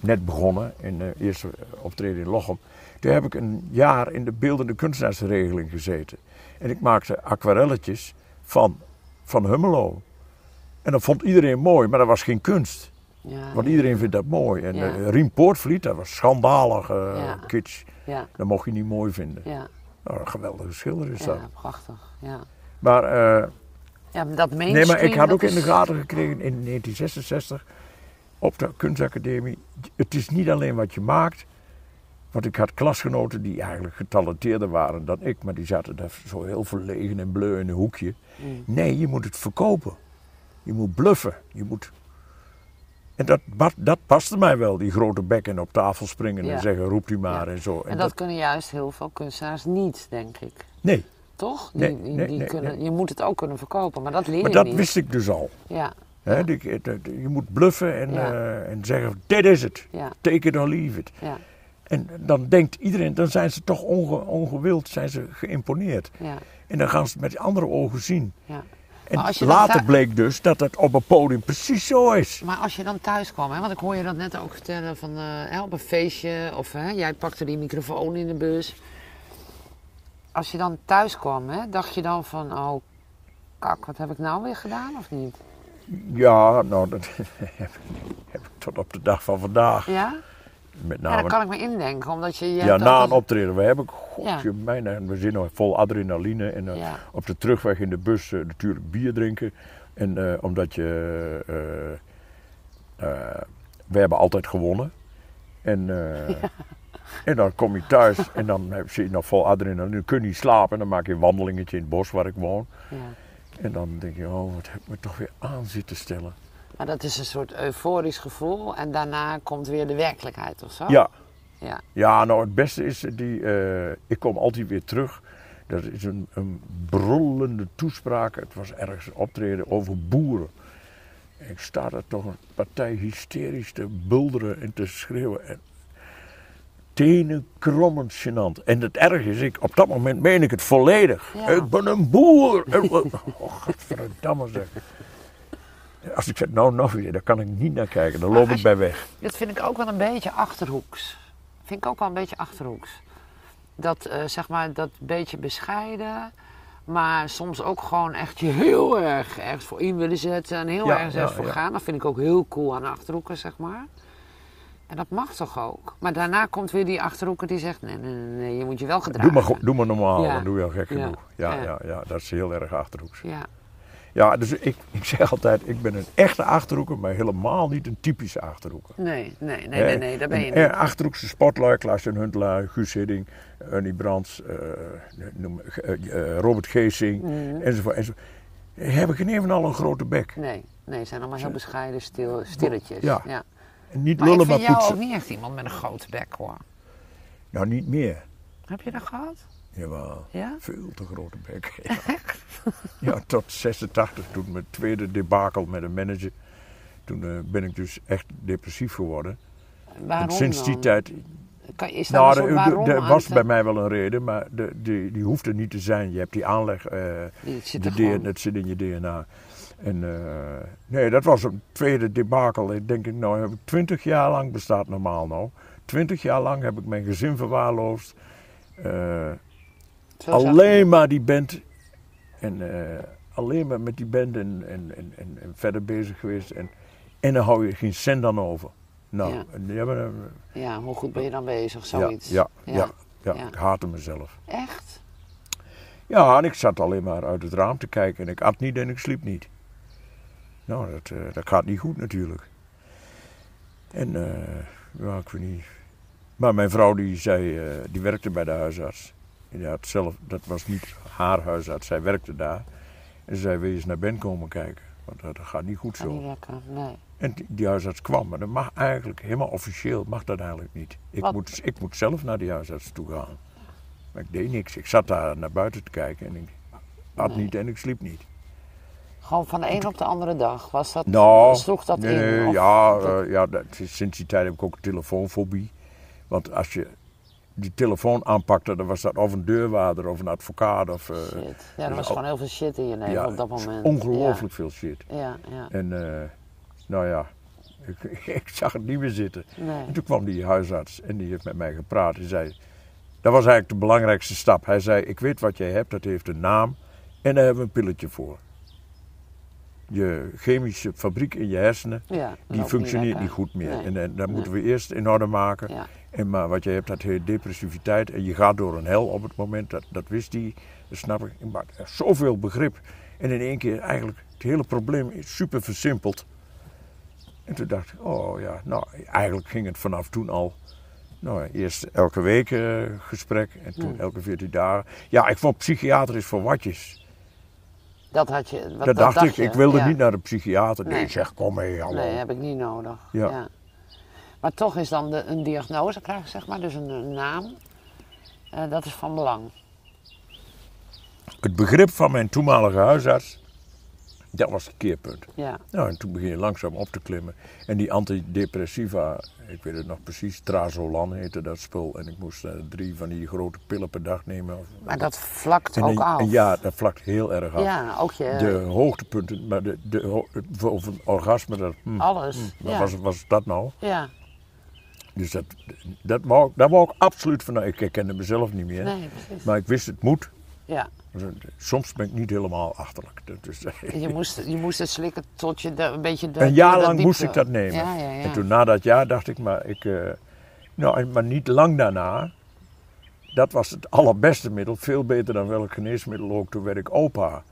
Net begonnen, in de eerste optreden in Lochem. Toen heb ik een jaar in de beeldende kunstenaarsregeling gezeten. En ik maakte aquarelletjes van, van Hummelo. En dat vond iedereen mooi, maar dat was geen kunst. Ja, Want iedereen vindt dat mooi. En Ja. eh, Riem Poortvliet, dat was schandalig eh, Ja. kitsch. ja, Dat mocht je niet mooi vinden. ja, Nou, een geweldige schilder is dat. ja, prachtig. Ja. Maar eh, Ja, maar dat Nee, maar ik had ook in de gaten gekregen in 1966 op de kunstacademie. Het is niet alleen wat je maakt. Want ik had klasgenoten die eigenlijk getalenteerder waren dan ik, maar die zaten daar zo heel verlegen en bleu in een hoekje. Mm. Nee, je moet het verkopen. Je moet bluffen. Je moet... En dat, dat, paste mij wel, die grote bekken op tafel springen Ja. en zeggen roept u maar Ja. en zo. En dat kunnen juist heel veel kunstenaars niet, denk ik. nee, Toch? Die, Nee, die, nee, die nee, kunnen. Je moet het ook kunnen verkopen, maar dat leer maar je dat niet. wist ik dus al. Ja, die- je moet bluffen en, Ja. eh, en zeggen, dit is het. ja, Take it or leave it. ja. En dan denkt iedereen, dan zijn ze toch onge, ongewild, zijn ze geïmponeerd. Ja, En dan gaan ze het met andere ogen zien. ja. En later bleek dus dat het op een podium precies zo is. Maar als je dan thuis kwam, hè, want ik hoor je dat net ook vertellen van hè, op een feestje of hè, jij pakte die microfoon in de bus. Als je dan thuis kwam, hè, dacht je dan van, oh kak, wat heb ik nou weer gedaan of niet? Ja, nou, dat *laughs* heb, heb ik tot op de dag van vandaag. Ja? Met Ja, name daar kan ik me indenken, omdat je... je Ja, na een optreden. We hebben, god, Ja. je mijn, en we zitten nog vol adrenaline. En eh, Ja. op de terugweg in de bus eh, natuurlijk bier drinken. En eh, omdat je, we hebben altijd gewonnen. En, eh, *laughs* en dan kom je thuis en dan heb- zit je nog vol adrenaline. Dan kun je niet slapen. En dan maak je een wandelingetje in het bos waar ik woon. Ja. En dan denk je, oh, wat heb ik me toch weer aan zitten stellen. Maar dat is een soort euforisch gevoel en daarna komt weer de werkelijkheid of zo? Ja, Ja, Ja, nou het beste is die, eh, ik kom altijd weer terug. Dat is een, een brullende toespraak. Het was ergens een optreden over boeren. En ik sta daar toch een partij hysterisch te bulderen en te schreeuwen. En tenen krommend gênant. En het erg is, ik, op dat moment meen ik het volledig. Ja. Ik ben een boer. En- oh, godverdamme zeg. Als ik zeg, nou nog weer, daar kan ik niet naar kijken. Dan loop ik bij weg. dat vind ik ook wel een beetje achterhoeks. Vind ik ook wel een beetje achterhoeks. Dat, eh, zeg maar, dat beetje bescheiden, maar soms ook gewoon echt je heel erg ergens voor in willen zetten en heel Ja, ergens ja, voor ja. gaan. Dat vind ik ook heel cool aan achterhoeken, zeg maar. En dat mag toch ook? Maar daarna komt weer die achterhoeker die zegt: nee, nee, nee, nee, je moet je wel gedragen. Doe maar, doe maar normaal, dan doe je al gek genoeg. Ja, Ja. ja. Ja, dat is heel erg achterhoeks. Ja, Ja, dus ik, *laughs* ik zeg altijd, ik ben een echte achterhoeker, maar helemaal niet een typische achterhoeker. nee, nee, nee, nee, nee, daar ben je niet. Achterhoekse sportlui, Klaas-Jan Huntelaar, Guus Hidding, Ernie Brands, eh, noem, eh, eh, Robert Geesing, Mhm. enzovoort, enzovoort. Hebben geen even al een grote bek. Nee, nee, ze zijn allemaal heel bescheiden, stil, stilletjes. Ja. niet Maar ik lullen, maar vind jou poetsen. ook niet echt iemand met een grote bek hoor. Nou, niet meer. Heb je dat gehad? Jawel, Ja? veel te grote bek. *laughs* Ja. ja, tot 86, toen mijn tweede debakel met een manager. Toen eh, ben ik dus echt depressief geworden. Waarom en sinds die dan? tijd Kan, is daar Nou, er- waarom er was bij mij wel een reden, maar de, die, die hoeft er niet te zijn. Je hebt die aanleg, eh, Die zit de D- gewoon. het zit in je DNA. En eh, nee, dat was een tweede debakel. Ik denk, ik, nou heb ik twintig jaar lang, bestaat normaal nou, twintig jaar lang heb ik mijn gezin verwaarloosd. Alleen maar die band en eh, alleen maar met die band en, en, en, en, verder bezig geweest. En, en dan hou je geen cent dan over. Nou, Ja. eh, Ja, hoe goed ben je dan bezig? ja, Zoiets. ja, ja, ja, ik haatte mezelf. Echt? Ja, en ik zat alleen maar uit het raam te kijken en ik at niet en ik sliep niet. Nou, dat, eh, dat gaat niet goed natuurlijk. En, ja, ik weet niet. Maar mijn vrouw die zei, die werkte bij de huisarts. Had zelf, dat was niet haar huisarts, zij werkte daar. En ze zei, wil je eens naar Ben komen kijken? Want dat, gaat niet goed zo. lekker. Nee. En die, huisarts kwam, maar dat mag eigenlijk, helemaal officieel mag dat eigenlijk niet. Ik, Wat? moet, ik moet zelf naar die huisarts toe gaan. Maar ik deed niks. Ik zat daar naar buiten te kijken en ik at Nee. niet en ik sliep niet. Gewoon van de een op de andere dag. Was dat, Nou, sloeg dat nee, in? Of- ja, eh, ja dat, sinds die tijd heb ik ook een telefoonfobie. Want als je die telefoon aanpakte, dan was dat of een deurwaarder of een advocaat. Of, eh, shit. Ja, er dus was al- gewoon heel veel shit in je leven ja, op dat moment. ongelooflijk veel shit. Ja, ja. En eh, nou ja, *laughs* ik, ik zag het niet meer zitten. Nee. En toen kwam die huisarts en die heeft met mij gepraat. Hij zei, dat was eigenlijk de belangrijkste stap. Hij zei, ik weet wat jij hebt, dat heeft een naam en daar hebben we een pilletje voor. Je chemische fabriek in je hersenen, Ja, die functioneert niet goed meer. Nee. En, en dat Nee. moeten we eerst in orde maken. En maar wat je hebt, dat heet depressiviteit. En je gaat door een hel op het moment, dat, dat wist hij, dat snap ik. Maar er is zoveel begrip. En in één keer eigenlijk, het hele probleem is super versimpeld. En toen dacht ik, oh ja, nou eigenlijk ging het vanaf toen al. Nou, eerst elke week eh, gesprek en toen Hmm. elke 14 dagen. Ja, ik vond psychiater voor watjes. Dat had je. Wat, dat, dacht ik, je, ik wilde ja. niet naar de psychiater. Nee, Nee. zeg, kom mee, hallo. Nee, heb ik niet nodig. Ja. Maar toch is dan de, een diagnose krijgen, zeg maar, dus een, een naam. eh, dat is van belang. Het begrip van mijn toenmalige huisarts, Dat was het keerpunt. Ja. Nou, en toen begin je langzaam op te klimmen. En die antidepressiva, ik weet het nog precies, Trazolan heette dat spul. En ik moest eh, drie van die grote pillen per dag nemen. Of- Maar dat vlakt en ook een- af. ja, dat vlakt heel erg af. Ja, ook je... De hoogtepunten, maar de, de, voor voor een orgasme, dat, hm, alles. wat ja. was, was dat nou? ja. Dus dat, dat wou, daar wou ik absoluut van. Ik herkende mezelf niet meer. Nee, precies. Maar ik wist het moet. Ja. Soms ben ik niet helemaal achterlijk. Is, *laughs* Je moest, je moest het slikken tot je de, een beetje de een jaar lang moest ik dat nemen. Ja, ja, ja. En toen na dat jaar dacht ik, maar ik. eh, nou, maar niet lang daarna. Dat was het allerbeste middel. Veel beter dan welk geneesmiddel ook. Toen werd ik opa.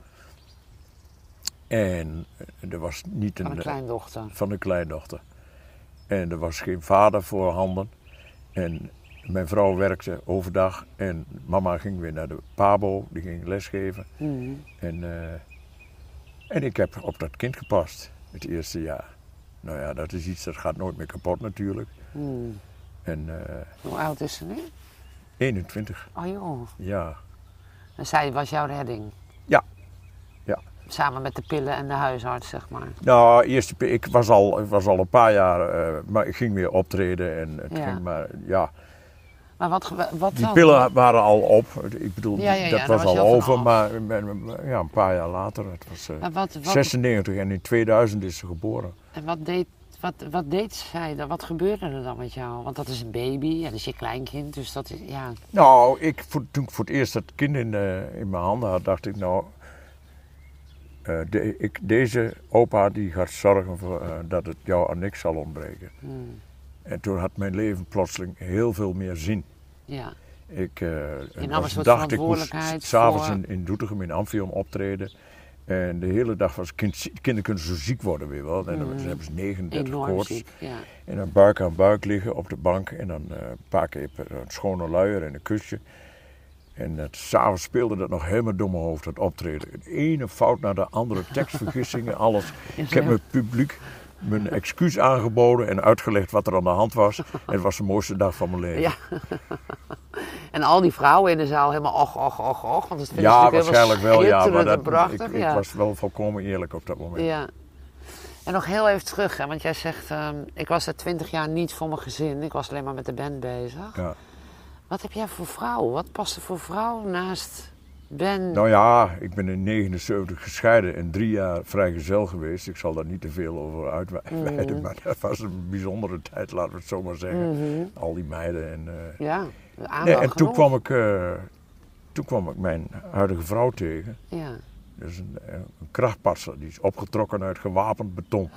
En eh, er was niet een. Van een eh, kleindochter. van een kleindochter. En er was geen vader voorhanden. En mijn vrouw werkte overdag en mama ging weer naar de pabo, die ging lesgeven. Mhm. En, eh, en ik heb op dat kind gepast het eerste jaar. Nou ja, dat is iets dat gaat nooit meer kapot natuurlijk. Mhm. En eh, Hoe oud is ze nu? 21, Oh joh. ja. En zij was jouw redding? Samen met de pillen en de huisarts, zeg maar. Nou, eerst, ik was al, was al een paar jaar, eh, maar ik ging weer optreden en het Ja. ging maar, ja. Maar wat, wat Die dan? pillen waren al op. Ik bedoel, Ja, ja, ja, dat was al over, maar eh, ja, een paar jaar later. Het was eh, wat, wat, 96 en in 2000 is ze geboren. en wat deed, wat, wat deed zij dan? Wat gebeurde er dan met jou? Want dat is een baby dat is je kleinkind, dus dat is, ja. Nou, ik, toen ik voor het eerst dat kind in, eh, in mijn handen had, dacht ik nou... eh, de, ik, deze opa die gaat zorgen voor, eh, dat het jou aan niks zal ontbreken. Hmm. En toen had mijn leven plotseling heel veel meer zin. Ja, Ik, eh, nam een was ik moest s'avonds voor- in, in Doetinchem in Amphion optreden. En de hele dag was kind, kinderen kunnen zo ziek worden weer wel. En dan Mhm. hebben ze 39 enorm koorts. ziek. Ja. En dan buik aan buik liggen op de bank. En dan eh, een paar keer een schone luier en een kusje. En s'avonds speelde dat nog helemaal door mijn hoofd, dat optreden. De ene fout naar de andere, tekstvergissingen, *laughs* alles. Ik heb mijn publiek mijn excuus aangeboden en uitgelegd wat er aan de hand was. En het was de mooiste dag van mijn leven. Ja. *laughs* En al die vrouwen in de zaal helemaal och, och, och, och. Want het Ja, waarschijnlijk wel, ja. Maar dat, prachtig. ik, ik ja. was wel volkomen eerlijk op dat moment. ja. En nog heel even terug, hè, want jij zegt, ehm, ik was er twintig jaar niet voor mijn gezin. Ik was alleen maar met de band bezig. Ja. Wat heb jij voor vrouw? Wat past er voor vrouw naast Ben? Nou ja, ik ben in 79 gescheiden en drie jaar vrijgezel geweest. Ik zal daar niet te veel over uitweiden, Mhm. maar dat was een bijzondere tijd, laten we het zo maar zeggen. Mhm. Al die meiden en... eh, Ja, nee, en toen kwam, ik, eh, toen kwam ik mijn huidige vrouw tegen. Ja. Dat is een, eh, een krachtpatser, die is opgetrokken uit gewapend beton.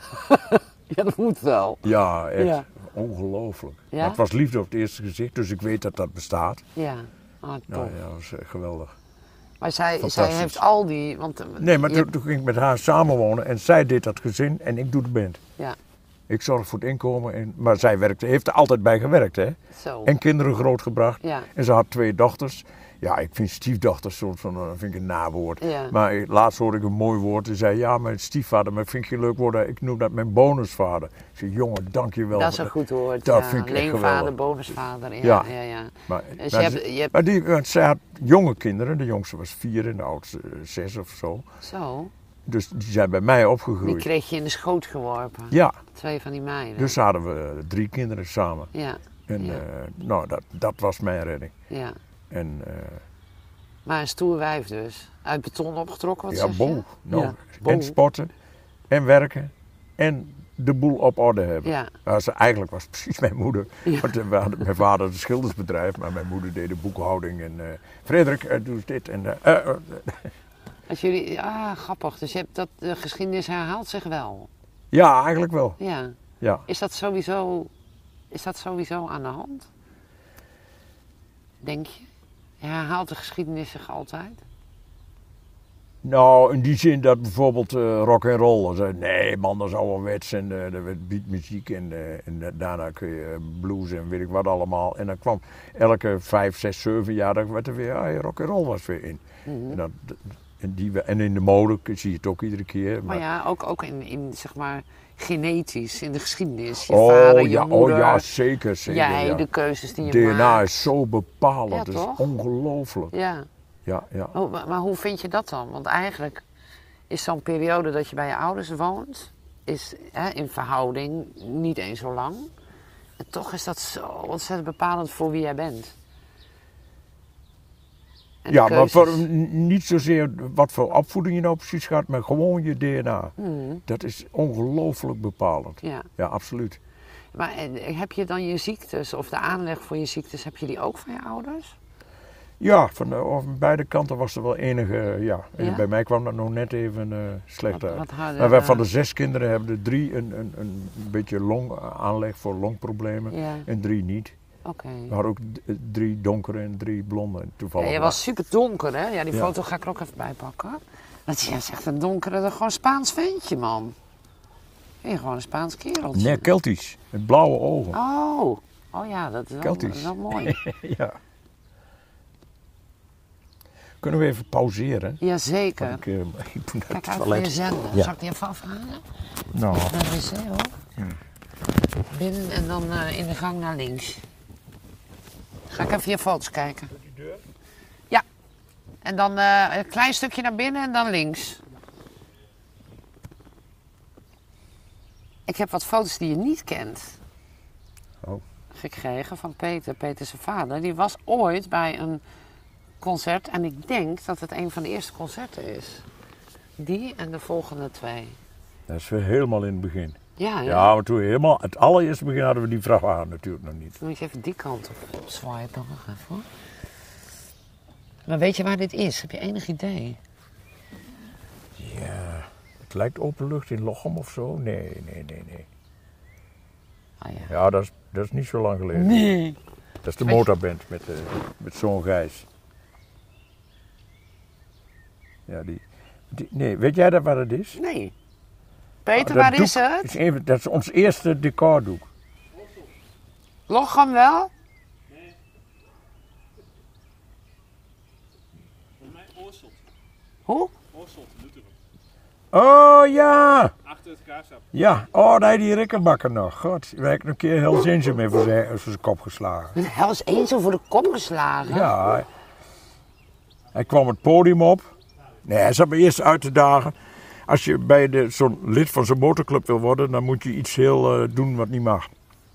*laughs* ja, dat moet wel. Ja, echt Ja. Ongelooflijk. Ja? Maar het was liefde op het eerste gezicht, dus ik weet dat dat bestaat. Ja, ah. Nou ja, dat was eh, geweldig. Maar zij, zij heeft al die... Want, eh, Nee, maar je- toen, toen ging ik met haar samenwonen en zij deed dat gezin en ik doe de band. Ja, Ik zorg voor het inkomen, en, maar zij werkte, heeft er altijd bij gewerkt hè. zo. En kinderen grootgebracht. Ja. En ze had twee dochters. Ja, ik vind stiefdochters soms van, dat vind ik een nawoord. Ja. Maar eh, laatst hoorde ik een mooi woord. Ze zei, ja, mijn stiefvader, maar vind geen leuk woord. Ik noem dat mijn bonusvader. Ik zei, jongen, dank je wel. Dat is een goed woord. Dat ja. vind ik echt Leenvader, bonusvader. Ja, Ja. ja. ja, Maar, Dus maar je hebt- je hebt- maar die, want zij had jonge kinderen. De jongste was vier en de oudste eh, zes of zo. Zo, Dus die zijn bij mij die opgegroeid. kreeg je in de schoot geworpen. Ja, Twee van die meiden. dus hadden we drie kinderen samen. Ja, En Ja. eh, nou, dat, dat was mijn redding. ja. En eh, Maar een stoer wijf dus. Uit beton opgetrokken, wat ja, zeg? Nou, Ja, en sporten, en werken, en de boel op orde hebben. Ja, Nou, ze, eigenlijk was het precies mijn moeder. Ja. Want eh, we hadden, mijn vader had een schildersbedrijf, maar mijn moeder deed de boekhouding. En eh Frederik, doe eens dit. En, als jullie, ah, grappig. Dus je hebt dat, de geschiedenis herhaalt zich wel. ja, eigenlijk wel. Ja. Ja. Is dat sowieso, is dat sowieso aan de hand? Denk je? Herhaalt de geschiedenis zich altijd? Nou, in die zin dat bijvoorbeeld eh, rock en roll. nee man, dat is ouderwets en uh, er werd beatmuziek en, eh, en eh, daarna kun je blues en weet ik wat allemaal. En dan kwam elke vijf, zes, zeven jaar dan werd er weer, ah, rock en roll was weer in. Mhm. En, dat, en, die, en in de mode zie je het ook iedere keer. Maar ja, ook, ook in, in, zeg maar, genetisch, in de geschiedenis. Je oh, vader, je ja, moeder, oh ja, zeker, zeker. jij, ja. de keuzes die je DNA maakt. is zo bepalend, Ja, dat is ongelooflijk. Ja, Ja, ja. Oh, maar, maar hoe vind je dat dan? Want eigenlijk is zo'n periode dat je bij je ouders woont, is hè, in verhouding niet eens zo lang. En toch is dat zo ontzettend bepalend voor wie jij bent. Ja, maar voor, niet zozeer wat voor opvoeding je nou precies gaat, maar gewoon je DNA. Mhm, Dat is ongelooflijk bepalend. ja. Ja, absoluut. Maar eh, heb je dan je ziektes of de aanleg voor je ziektes, heb je die ook van je ouders? Ja, van, de, van beide kanten was er wel enige, ja. En Ja? bij mij kwam dat nog net even eh, slecht Wat, uit. wat Maar wij eh, van de zes kinderen hebben er drie een, een, een beetje longaanleg voor longproblemen Ja, en drie niet. Oké. We hadden ook drie donkere en drie blonde. En Ja, toevallig je was super donker, hè? Ja, die Ja. foto ga ik er ook even bij pakken. Dat je is echt een donkere, gewoon Spaans ventje, man. Gewoon een Spaans kereltje? Nee, Keltisch. Met blauwe ogen. Oh, oh ja, dat is wel, wel mooi. *laughs* Ja. Kunnen we even pauzeren? Jazeker. Want Ik, eh, *laughs* ik moet Kijk uit voor je zender. Ja. Zal ik die even afhalen? Nou, Naar de wc hoor. Binnen en dan eh, in de gang naar links. Ga ik even je foto's kijken. Ja. En dan eh, een klein stukje naar binnen en dan links. Ik heb wat foto's die je niet kent. Oh. Gekregen van Peter, Peter zijn vader. Die was ooit bij een concert en ik denk dat het een van de eerste concerten is. Die en de volgende twee. dat is weer helemaal in het begin. Ja, ja. Ja, maar toen we helemaal, het allereerste begin hadden we die vrachtwagen natuurlijk nog niet. Dan moet je even die kant op swipen. Wacht even hoor. Maar weet je waar dit is? Heb je enig idee? Ja, het lijkt open lucht in Lochem of zo. Nee, nee, nee, nee. Ah ja. Ja, dat is, dat is niet zo lang geleden. Nee. Dat is de motorband met, eh met zo'n Gijs. Ja, die, die- Nee, weet jij dat wat het is? Nee. Peter, waar is het? Is even, dat is ons eerste decordoek. Lochem wel? Volgens mij Oorselt. Hoe? Oorselt, Lutteren. Oh ja! Achter het kaarsap. Ja, oh nee, die Rikkenbakker nog. God, wij hebben een keer heel Eentje mee voor zijn, voor zijn kop geslagen. Hels eens voor de kop geslagen. Ja, hij- hij kwam het podium op. Nee, hij zat me eerst uit te dagen. Als je bij de- zo'n lid van zo'n motorclub wil worden, dan moet je iets heel eh, doen wat niet mag.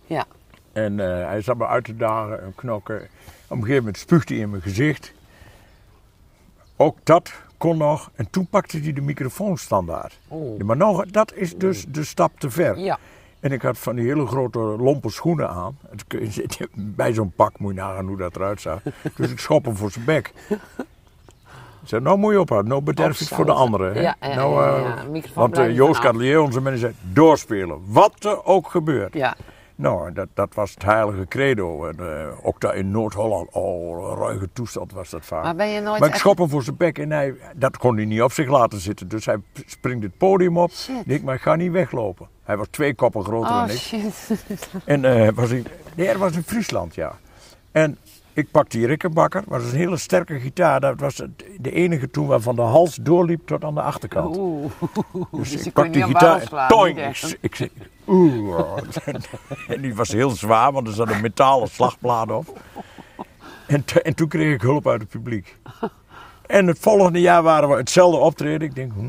Ja. En eh, hij zat me uit te dagen en knokken. Op een gegeven moment spuugde hij in mijn gezicht. Ook dat kon nog. En toen pakte hij de microfoon standaard. Oeh. Maar nog, dat is dus de stap te ver. Ja. En ik had van die hele grote lompe schoenen aan. *laughs* Bij zo'n pak moet je nagaan hoe dat eruit zag. *laughs* Dus ik schop hem voor zijn bek. Zei, nou moet je ophouden. Nou bederf je het voor de anderen. hè. Ja, ja, nou, eh, Want eh, Joost. Catelier, onze manager, zei, doorspelen. Wat er ook gebeurt. Ja. Nou, dat, dat was het heilige credo. En eh, ook daar in Noord-Holland, oh, ruige toestand was dat vaak. Maar ben je nooit Maar ik echt- schop hem voor zijn bek en hij, dat kon hij niet op zich laten zitten. Dus hij springt het podium op. Shit. Ik maar ik ga niet weglopen. Hij was twee koppen groter Oh dan ik. shit. *laughs* En was in, nee, dat was in Friesland, ja. En ik pakte die Rikkenbakker, maar dat was een hele sterke gitaar. Dat was de enige toen waar van de hals doorliep tot aan de achterkant. Oeh. Dus, Dus ik kon je pak die gitaar slaan, toing, ik, ik zei, oeh. *laughs* en die was heel zwaar, want er zat een metalen slagplaat op. En, en toen kreeg ik hulp uit het publiek. En het volgende jaar waren we hetzelfde optreden. Ik denk, hm.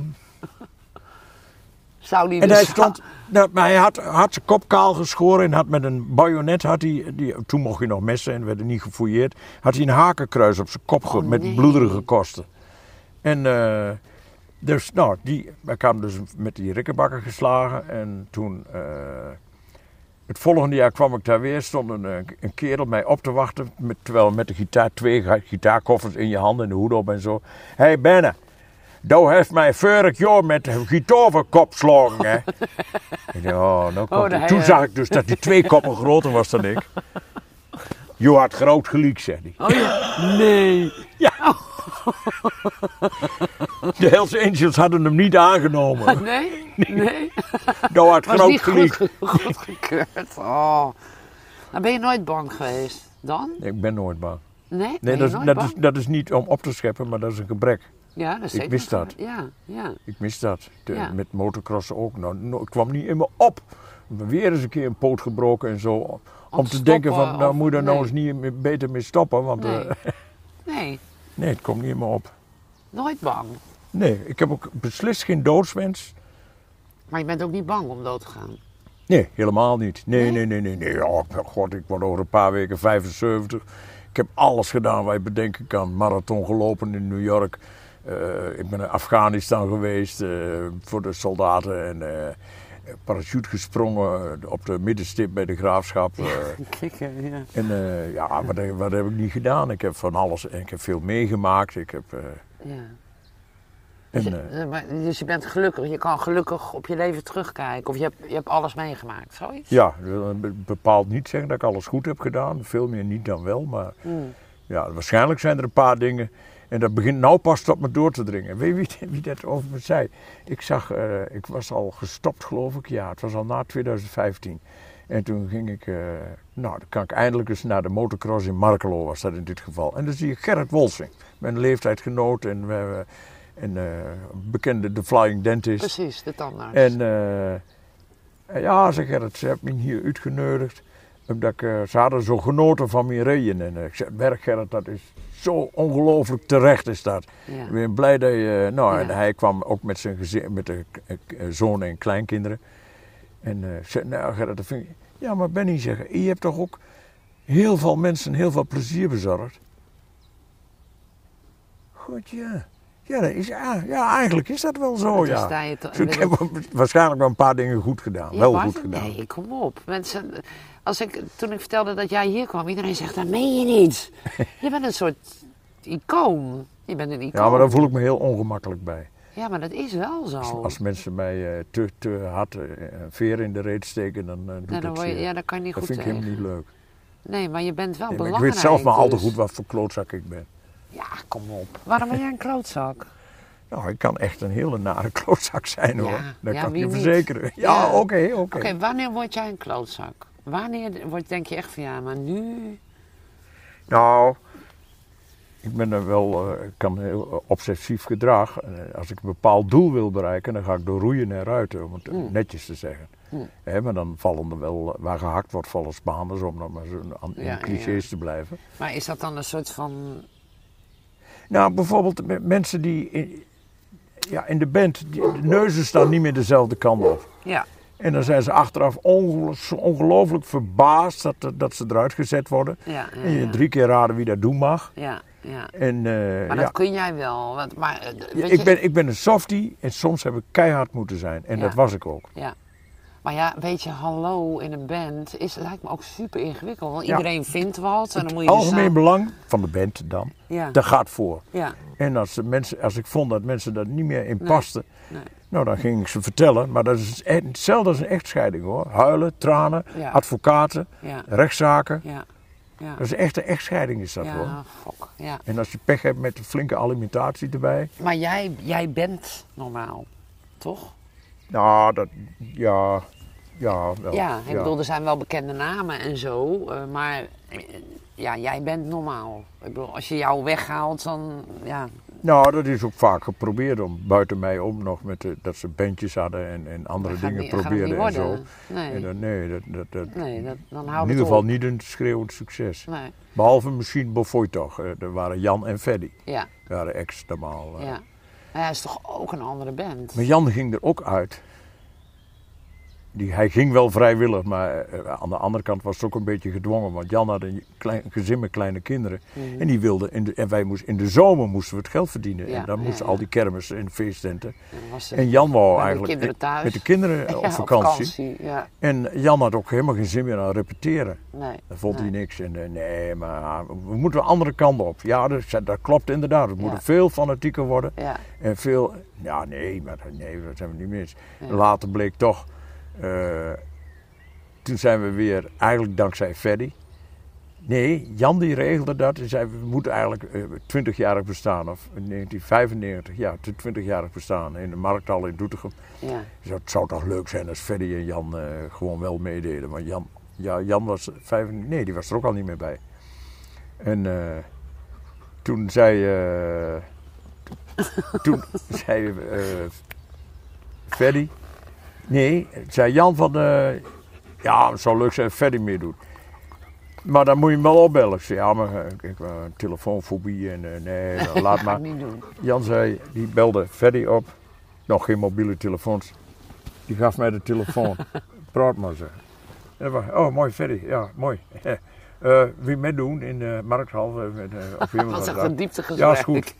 Zou die En dus hij stond, nou, maar hij had, had zijn kop kaal geschoren en had met een bajonet, had hij, die, toen mocht je nog messen en werden niet gefouilleerd, had hij een hakenkruis op zijn kop Oh, met bloederige kosten. En eh, dus, nou, die, wij kwamen dus met die rikkenbakker geslagen en toen, eh, het volgende jaar kwam ik daar weer, stond een, eh, een kerel mij op te wachten, met, terwijl met de gitaar, twee gi- gitaarkoffers in je handen en de hoed op en zo. Hé hey, Benne, nou heeft mij vorig jaar met een gitaarkop geslagen, hè. *laughs* Ik dacht, oh, nou komt Toen zag ik dus dat hij twee koppen groter was dan ik. Je had groot gelijk, zei hij. Oh ja. Nee. *laughs* De Hells Angels hadden hem niet aangenomen. *laughs* Nee? Nee? Nou had Was groot niet gelijk. goed, goed gekeurd. Oh. Nou, ben je nooit bang geweest? Dan? Ik ben nooit bang. Nee? Nee, dat is, dat, is, dat is niet om op te scheppen, maar dat is een gebrek. Ja, dat is ik een dat. Ja, ja. Ik mis dat. De- Ja. Met motocrossen ook. Nou, nou, het kwam niet in me op. Weer eens een keer een poot gebroken en zo. Om, Om te te denken van, nou moet je er nou eens niet beter mee stoppen. Want Nee. eh, *laughs* Nee, nee, het komt niet in me op. nooit bang. Nee, ik heb ook beslist geen doodswens. Maar je bent ook niet bang om dood te gaan. Nee, helemaal niet. Nee, Nee? nee, nee, nee. nee. Oh, god, ik word over een paar weken 75. Ik heb alles gedaan wat je bedenken kan. Marathon gelopen in New York. Eh, ik ben in Afghanistan geweest eh, voor de soldaten. En eh parachute gesprongen op de middenstip bij de graafschap. *laughs* Kikken, ja. en ja, wat, heb- wat heb ik niet gedaan? Ik heb van alles en ik heb veel meegemaakt. Ik heb, ja. en, Dus, je- maar- dus je bent gelukkig, je kan gelukkig op je leven terugkijken. Of je hebt, je hebt alles meegemaakt, zoiets? ja, bepaald niet zeggen dat ik alles goed heb gedaan. Veel meer niet dan wel, maar... Hmm. Ja, waarschijnlijk zijn er een paar dingen. En dat begint nou pas tot me door te dringen. Weet je wie, wie dat over me zei? Ik zag, eh, ik was al gestopt geloof ik. Ja, het was al na 2015. En toen ging ik, eh, nou dan kan ik eindelijk eens naar de motocross in Markelo was dat in dit geval. En dan zie ik Gerrit Wolsing, mijn leeftijdgenoot en een eh, bekende de Flying Dentist. Precies, de tandarts. En ja, zei Gerrit, ze hebben me hier uitgenodigd. Omdat ik, ze hadden zo genoten van mijn rijden. En ik zei, werk Gerrit, dat is zo ongelooflijk terecht is dat. ja. Ik ben blij dat je... Nou, Ja. en hij kwam ook met zijn gezin, met de eh, eh, zoon en kleinkinderen. En ik zei, nou Gerrit, dat vind ik... Ja, maar Benny zeggen, je hebt toch ook heel veel mensen heel veel plezier bezorgd? Goed, ja. Ja, dat is, ja, ja, eigenlijk is dat wel zo, ja. je Dus ik heb waarschijnlijk wel een paar dingen goed gedaan. Ja, wel goed het? gedaan. Nee, kom op. Mensen, als ik, toen ik vertelde dat jij hier kwam, iedereen zegt, dat meen je niet. *laughs* je bent een soort icoon. Je bent een icoon. Ja, maar daar voel ik me heel ongemakkelijk bij. Ja, maar dat is wel zo. Als, als mensen mij eh, te, te hard eh, een veer in de reet steken, dan uh, doet Nee, dan dat word je, ja, dat kan je niet Dat goed vind ik helemaal niet leuk. Nee, maar je bent wel Nee, maar ik belangrijk. weet zelf maar al te dus. goed wat voor klootzak ik ben. Ja, kom op. Waarom ben jij een klootzak? *laughs* Nou, ik kan echt een hele nare *laughs* klootzak zijn Ja, hoor. Dat ja, kan ik je niet? verzekeren. Ja, Ja. oké, oké. Oké, wanneer word jij een klootzak? Wanneer word, denk je echt van ja, maar nu... Nou, ik ben er wel, eh, ik kan heel obsessief gedrag. Eh, Als ik een bepaald doel wil bereiken, dan ga ik door roeien en ruiten, om het Hmm. netjes te zeggen. Hmm. Maar dan vallen er wel, waar gehakt wordt, vallen Spaanders, om dan maar zo aan- in Ja, clichés ja. te blijven. Maar is dat dan een soort van... Nou, bijvoorbeeld me- mensen die in, ja, in de band, die, de neuzen staan niet meer dezelfde kant op. Ja, En dan zijn ze achteraf ongelooflijk verbaasd dat, dat ze eruit gezet worden. ja, ja. En je drie keer raden wie dat doen mag. Ja, ja. En, eh, Maar dat kun jij wel. Want, maar, eh, weet ik, je- ben, ik ben een softie en soms heb ik keihard moeten zijn. En dat was ik ook. Ja. Maar ja, weet je, hallo in een band is, lijkt me ook super ingewikkeld. Want Ja. iedereen vindt wat en dan moet je dus Algemeen belang van de band dan, Ja, dat gaat voor. ja, En als, de mensen, als ik vond dat mensen daar niet meer in Nee. pasten, nee. nou dan ging ik ze vertellen. Maar dat is hetzelfde als een echtscheiding hoor. Huilen, tranen, advocaten, rechtszaken. ja, ja. Dat is echt een echtscheiding is dat hoor. Fok, ja. En als je pech hebt met een flinke alimentatie erbij. Maar jij, jij bent normaal, toch? Nou, dat, ja, ja, wel. ja, ik bedoel, er zijn wel bekende namen en zo, eh, maar eh, ja, jij bent normaal. Ik bedoel, als je jou weghaalt, dan ja, Nou, dat is ook vaak geprobeerd om buiten mij om nog met de, dat ze bandjes hadden en, en andere dat dingen niet- probeerden en zo. Nee, En dan, nee, dat, dat, dat, nee dat, dan in houdt ieder het geval op. niet een schreeuwend succes. Nee, Behalve misschien Bofoy toch. Eh, Er waren Jan en Freddy. ja, Die waren ex normaal. ja. Hij is toch ook een andere band? Maar Jan ging er ook uit. Die, hij ging wel vrijwillig, maar eh, aan de andere kant was het ook een beetje gedwongen. Want Jan had een klein, gezin met kleine kinderen. Mhm. En, die wilde in de, en wij moesten, in de zomer moesten we het geld verdienen. Ja, en dan moesten ja. al die kermissen en feesttenten. En En Jan wou de eigenlijk met de kinderen *laughs* Ja, op vakantie. En Jan had ook helemaal geen zin meer aan repeteren. nee. Dat vond nee. hij niks. En eh, nee, maar we moeten een andere kant op. Ja, dat, dat klopt inderdaad. We moeten veel fanatieker worden. Ja, En veel, ja nee, maar nee, dat zijn we niet mis. Ja. Later bleek toch, eh, toen zijn we weer, eigenlijk dankzij Freddy. Nee, Jan die regelde dat en zei we moeten eigenlijk eh 20-jarig bestaan. Of in 1995, ja, 20-jarig bestaan in de markthal in Doetinchem. ja. Dus het zou toch leuk zijn als Freddy en Jan eh, gewoon wel meededen. Want Jan, ja, Jan was vijf, nee, die was er ook al niet meer bij. En toen zei, toen zei eh *laughs* Nee, zei Jan van, eh, ja, het zou leuk zijn als Freddy meedoet. Maar dan moet je hem wel opbellen. Ik zei, ja, maar eh, ik heb een telefoonfobie en eh, nee, *laughs* laat maar. ik niet doen. Jan zei, die belde Ferdy op. Nog geen mobiele telefoons. Die gaf mij de telefoon. *laughs* Praat maar ze. En was- oh, mooi Ferdy. Ja, mooi. *laughs* Eh wie meedoen in de markthal? eh, eh, of iemand Dat wat echt een dieptegesprek. Ja, is goed.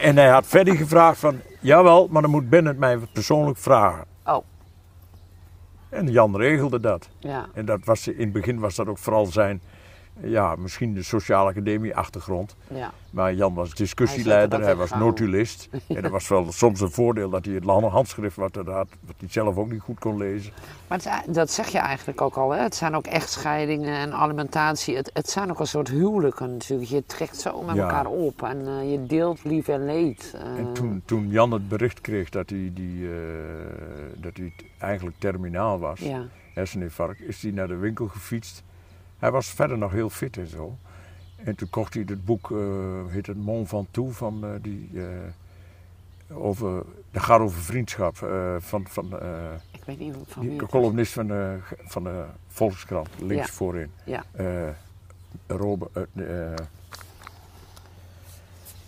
En hij had Ferdy gevraagd van, jawel, maar dan moet Ben het mij persoonlijk vragen. En Jan regelde dat. ja. En dat was, in het begin was dat ook vooral zijn, ja, misschien de sociale academie achtergrond. ja. Maar Jan was discussieleider, hij was notulist. *laughs* En dat was wel soms een voordeel dat hij het lange handschrift wat hij had, wat hij zelf ook niet goed kon lezen. Maar het, dat zeg je eigenlijk ook al, hè? Het zijn ook echtscheidingen en alimentatie. Het, het zijn ook een soort huwelijken natuurlijk. Je trekt zo met Ja. elkaar op en eh, je deelt lief en leed. Eh, En toen, toen Jan het bericht kreeg dat hij, die, eh, dat hij eigenlijk terminaal was, herseninfarct, is hij naar de winkel gefietst. Hij was verder nog heel fit en zo. En toen kocht hij het boek, eh heet het Mon van eh, die, eh, over, dat gaat over vriendschap, van, van ik weet niet van wie is. columnist van de, van de Volkskrant, links Ja. voorin. Ja. Robert,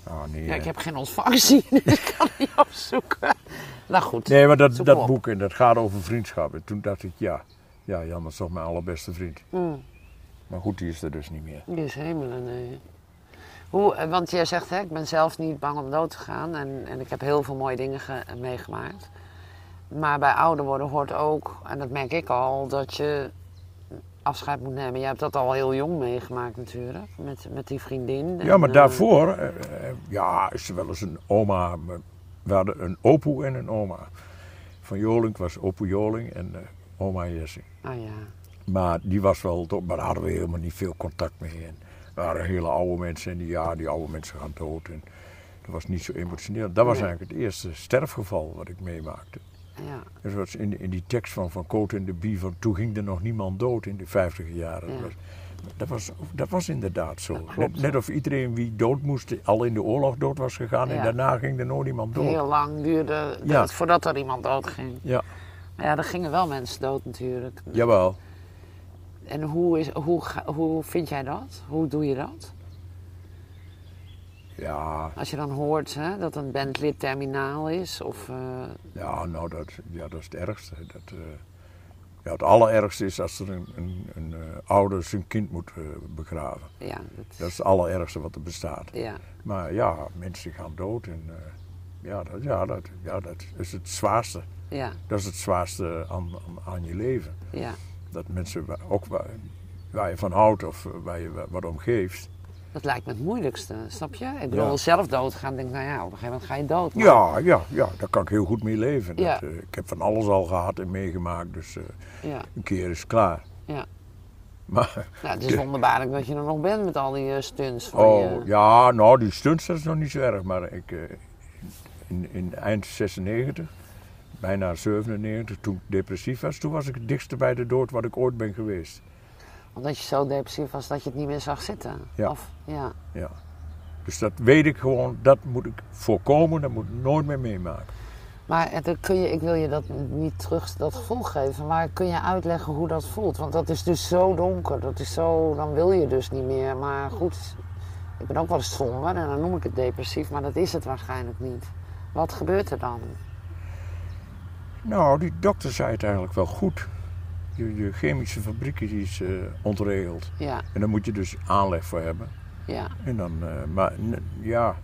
oh nee, Ja, ik heb geen ontvangst *laughs* dus ik kan niet opzoeken. Nou goed, nee, maar dat, dat boek, en dat gaat over vriendschap. En toen dacht ik, ja, ja Jan is toch mijn allerbeste vriend. Mm, Maar goed, die is er dus niet meer. die is hemelen, nee. Hoe, eh, want jij zegt, hè, ik ben zelf niet bang om dood te gaan en, en ik heb heel veel mooie dingen ge- meegemaakt. Maar bij ouder worden hoort ook, en dat merk ik al, dat je afscheid moet nemen. Je hebt dat al heel jong meegemaakt natuurlijk, met, met die vriendin. Ja, maar daarvoor, eh, eh, ja, is er wel eens een oma. We hadden een opoe en een oma. Van Joling was opoe Joling en eh, oma Jessing. eh, ah ja, Maar die was wel, maar daar hadden we helemaal niet veel contact mee. En we waren hele oude mensen en die, ja, die oude mensen gaan dood. En dat was niet zo emotioneel. Dat was Nee. eigenlijk het eerste sterfgeval wat ik meemaakte. ja, Dat was in, in die tekst van Van Coot en de Bie van toen ging er nog niemand dood in de vijftiger jaren. Ja. Dat, was, dat, was, dat was inderdaad zo. Dat klopt. net, net of iedereen wie dood moest al in de oorlog dood was gegaan en daarna ging er nooit iemand dood. heel lang duurde het voordat er iemand dood ging. Ja, Maar ja, er gingen wel mensen dood natuurlijk. jawel. En hoe, is, hoe, hoe vind jij dat? Hoe doe je dat? Ja, Als je dan hoort hè, dat een bandlid terminaal is of... eh, ja, nou dat, ja, dat is het ergste. Dat, eh, ja, het allerergste is als er een, een, een eh, ouder zijn kind moet begraven. ja, dat, Dat is het allerergste wat er bestaat. ja, Maar ja, mensen gaan dood en ja, dat, ja, dat, ja, dat is het zwaarste. ja, Dat is het zwaarste aan, aan, aan je leven. ja, Dat mensen, ook waar, waar je van houdt of waar je wa- wat om geeft. dat lijkt me het moeilijkste, snap je? Ik bedoel, Ja. zelf doodgaan, denk ik, nou ja, op een gegeven moment ga je dood. maar- Ja, ja, ja, daar kan ik heel goed mee leven. Dat, eh, ik heb van alles al gehad en meegemaakt, dus eh, Ja, een keer is klaar. ja. Maar, Nou, het is *laughs* wonderbaarlijk dat je er nog bent met al die eh, stunts oh, je. ja, nou, die stunts dat is nog niet zo erg. Maar ik, eh, in, in eind 96, bijna 97, toen ik depressief was, toen was ik het dichtste bij de dood wat ik ooit ben geweest. Omdat je zo depressief was dat je het niet meer zag zitten. Ja. Of, ja. Ja. Dus dat weet ik gewoon, dat moet ik voorkomen, dat moet ik nooit meer meemaken. Maar eh, kun je, ik wil je dat niet terug, dat gevoel geven, maar kun je uitleggen hoe dat voelt? Want dat is dus zo donker, dat is zo, dan wil je dus niet meer. Maar goed, ik ben ook wel eens somber en dan noem ik het depressief, maar dat is het waarschijnlijk niet. Wat gebeurt er dan? Nou, die dokter zei het eigenlijk wel goed. Je, je chemische fabriek is eh, ontregeld. Ja, En daar moet je dus aanleg voor hebben. ja, En dan, eh, maar ja.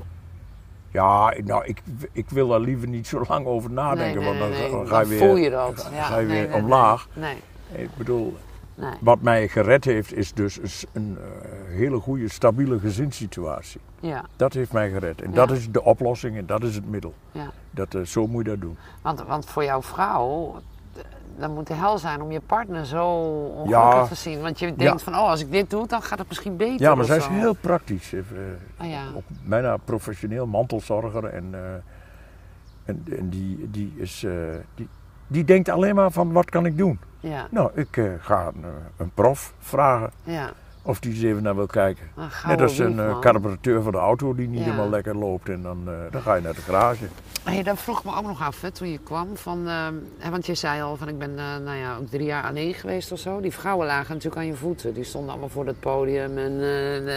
Ja, nou, ik, ik wil daar liever niet zo lang over nadenken, nee, nee, want dan, nee, ga je weer, voel je dat. ga- Ja, ga je weer omlaag. Nee, Ik bedoel, nee. wat mij gered heeft, is dus een, eh, hele goede, stabiele gezinssituatie. Ja, Dat heeft mij gered. En Ja. dat is de oplossing en dat is het middel. ja. Dat, eh, zo moet je dat doen. Want, want voor jouw vrouw, d- dan moet de hel zijn om je partner zo ongelukkig Ja. te zien. Want je denkt van, oh, als ik dit doe, dan gaat het misschien beter. Ja, maar zij is heel praktisch. Eh, Ah, ja. ook bijna professioneel mantelzorger. En, en, en die, die, is, die, die denkt alleen maar van wat kan ik doen? Ja, Nou, ik eh, ga een, eh, een prof vragen ja, Of die eens even naar wil kijken. Net als een man. carburateur van de auto die niet Ja. helemaal lekker loopt. En dan, dan ga je naar de garage. Hey, dat vroeg me ook nog af hè, toen je kwam. Van, ehm, want je zei al van ik ben nou ja, ook drie jaar alleen geweest of zo. Die vrouwen lagen natuurlijk aan je voeten. Die stonden allemaal voor het podium. En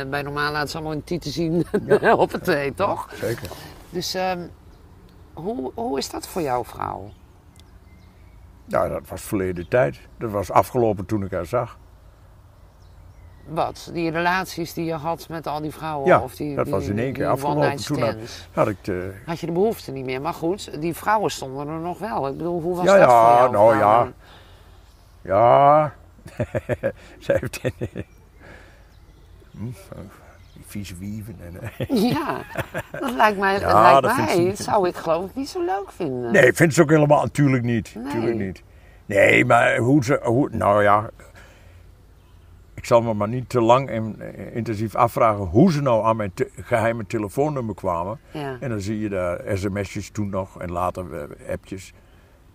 bij normaal laten ze allemaal een tieten zien *laughs* op het thee, toch? Zeker. Dus ehm, hoe, hoe is dat voor jouw vrouw? Ja, dat was verleden tijd. Dat was afgelopen toen ik haar zag. Wat? Die relaties die je had met al die vrouwen? Ja, of die, dat die, was in één keer afgelopen. Toen had-? Had ik de, Had je de behoefte niet meer. Maar goed, die vrouwen stonden er nog wel. Ik bedoel, hoe was Ja, dat ja, voor jou? nou vrouw? ja. Ja, *laughs* zij heeft *laughs* Hm, vieze wieven. En, eh. *laughs* Ja, dat lijkt mij, Ja, dat lijkt dat vindt mij zou ik geloof ik niet zo leuk vinden. Nee, ik vind ze ook helemaal natuurlijk niet. Nee. Natuurlijk niet. Nee, maar hoe ze. Hoe, nou ja. Ik zal me maar niet te lang en eh, intensief afvragen hoe ze nou aan mijn te- geheime telefoonnummer kwamen. Ja, En dan zie je daar sms'jes toen nog en later eh, appjes.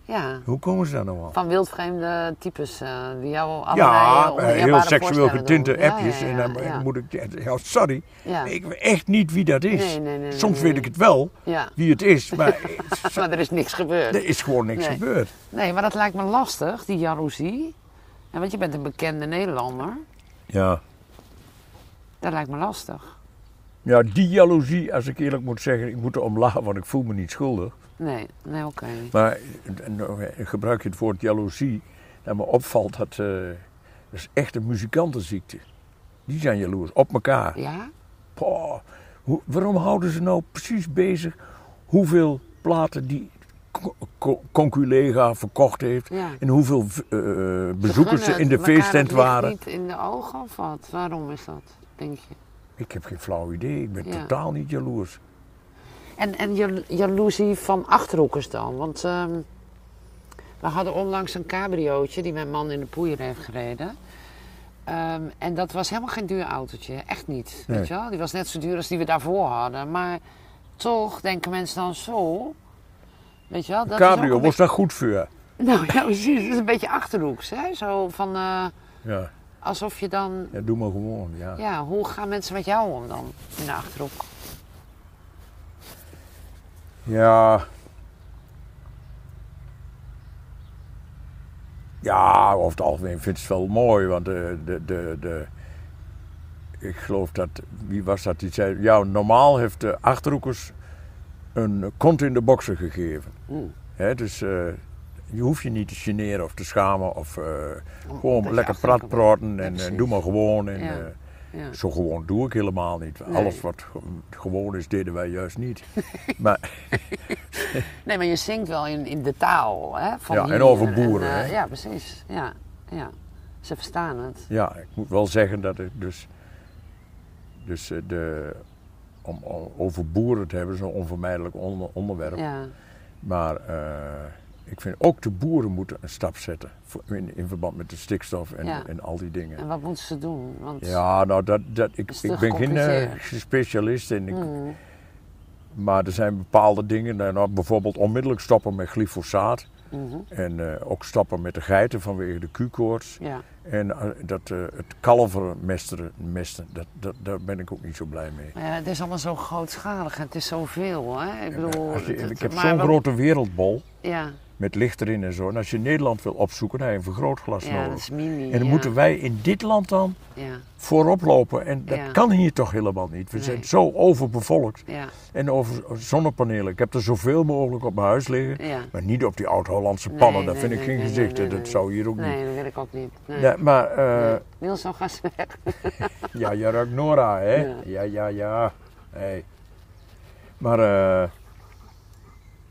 Ja. Hoe komen ze daar nou al? Van wildvreemde types eh, die jou allerlei Ja, eh, heel seksueel getinte. Ja, appjes. ja, En dan moet ik. Ja, sorry, ik weet echt niet wie dat is. Nee, nee, nee, Soms weet ik het wel, wie het is, maar *laughs* maar er is niks gebeurd. er is gewoon niks gebeurd. Nee, maar dat lijkt me lastig, die jaloezie. En want je bent een bekende Nederlander. Ja. Dat lijkt me lastig. Ja, die jaloezie, als ik eerlijk moet zeggen, ik moet er om lachen, want ik voel me niet schuldig. Nee, nee, oké. Maar nou, eh, gebruik je het woord jaloezie, dat me opvalt dat, eh, dat is echt een muzikantenziekte. Die zijn jaloers, op elkaar. Ja? Poh, hoe, waarom houden ze nou precies bezig hoeveel platen die co- co- conculega verkocht heeft Ja. en hoeveel eh, bezoekers ze in de feesttent waren? niet in de ogen of wat? Waarom is dat, denk je? Ik heb geen flauw idee, ik ben Ja. totaal niet jaloers. En, en jal- jaloezie van achterhoekers dan? Want ehm, we hadden onlangs een cabriootje die mijn man in de poeier heeft gereden. Ehm, en dat was helemaal geen duur autootje, echt niet. Nee. Weet je wel? Die was net zo duur als die we daarvoor hadden. Maar toch denken mensen dan zo. Weet je wel? Dat Cabrio was daar goed voor. beetje- *laughs* Nou ja, precies. Het is een beetje achterhoeks. Hè? Zo van eh, Ja, alsof je dan. ja, doe maar gewoon. Ja. Ja, hoe gaan mensen met jou om dan in de achterhoek? Ja. Ja, over het algemeen vind ik het wel mooi, want de, de, de, de, ik geloof dat, wie was dat, die zei, ja, normaal heeft de Achterhoekers een kont in de boksen gegeven. Mm. Hè, dus eh, je hoeft je niet te generen of te schamen of eh, gewoon lekker Achterhoeker prat praten Ja, en eh, doe maar gewoon. En, Ja. Ja. zo gewoon doe ik helemaal niet. Nee. Alles wat ge- gewoon is, deden wij juist niet. *laughs* maar *laughs* Nee, maar je zingt wel in, in de taal. Hè, van Ja, en over boeren, eh, hè? ja, precies. Ja, ja. Ze verstaan het. Ja, ik moet wel zeggen dat ik dus. Dus eh, de, om, om over boeren te hebben is een onvermijdelijk onder- onderwerp. Ja, Maar eh, ik vind ook de boeren moeten een stap zetten. In, in verband met de stikstof en, Ja. en al die dingen. en wat moeten ze doen? Want, Ja, nou, dat, dat, ik, ik ben geen eh, specialist. En ik, Mm, Maar er zijn bepaalde dingen. Nou, nou, bijvoorbeeld onmiddellijk stoppen met glyfosaat. mhm, En eh, ook stoppen met de geiten vanwege de Q-koorts. ja. En eh, dat, eh, het kalveren mesteren, mesten, dat, dat, daar ben ik ook niet zo blij mee. Ja, het is allemaal zo grootschalig en het is zoveel. Hè? Ik bedoel, Als je- het- ik heb zo'n grote wereldbol Ja, met licht erin en zo. En als je Nederland wil opzoeken, dan heb je een vergrootglas ja dat nodig. is mini. En dan ja. moeten wij in dit land dan Ja, voorop lopen. En dat kan hier toch helemaal niet. We Nee. zijn zo overbevolkt. ja, En over zonnepanelen. Ik heb er zoveel mogelijk op mijn huis liggen. Maar niet op die oud-Hollandse pannen. Nee, dat nee, vind ik geen gezicht. dat zou hier ook niet. Nee, dat wil ik ook niet. Nee. Maar Nee. Niels, ze weg. *laughs* Ja, je ruikt Nora, hè? Ja. Ja, ja, ja. Hey. Maar eh,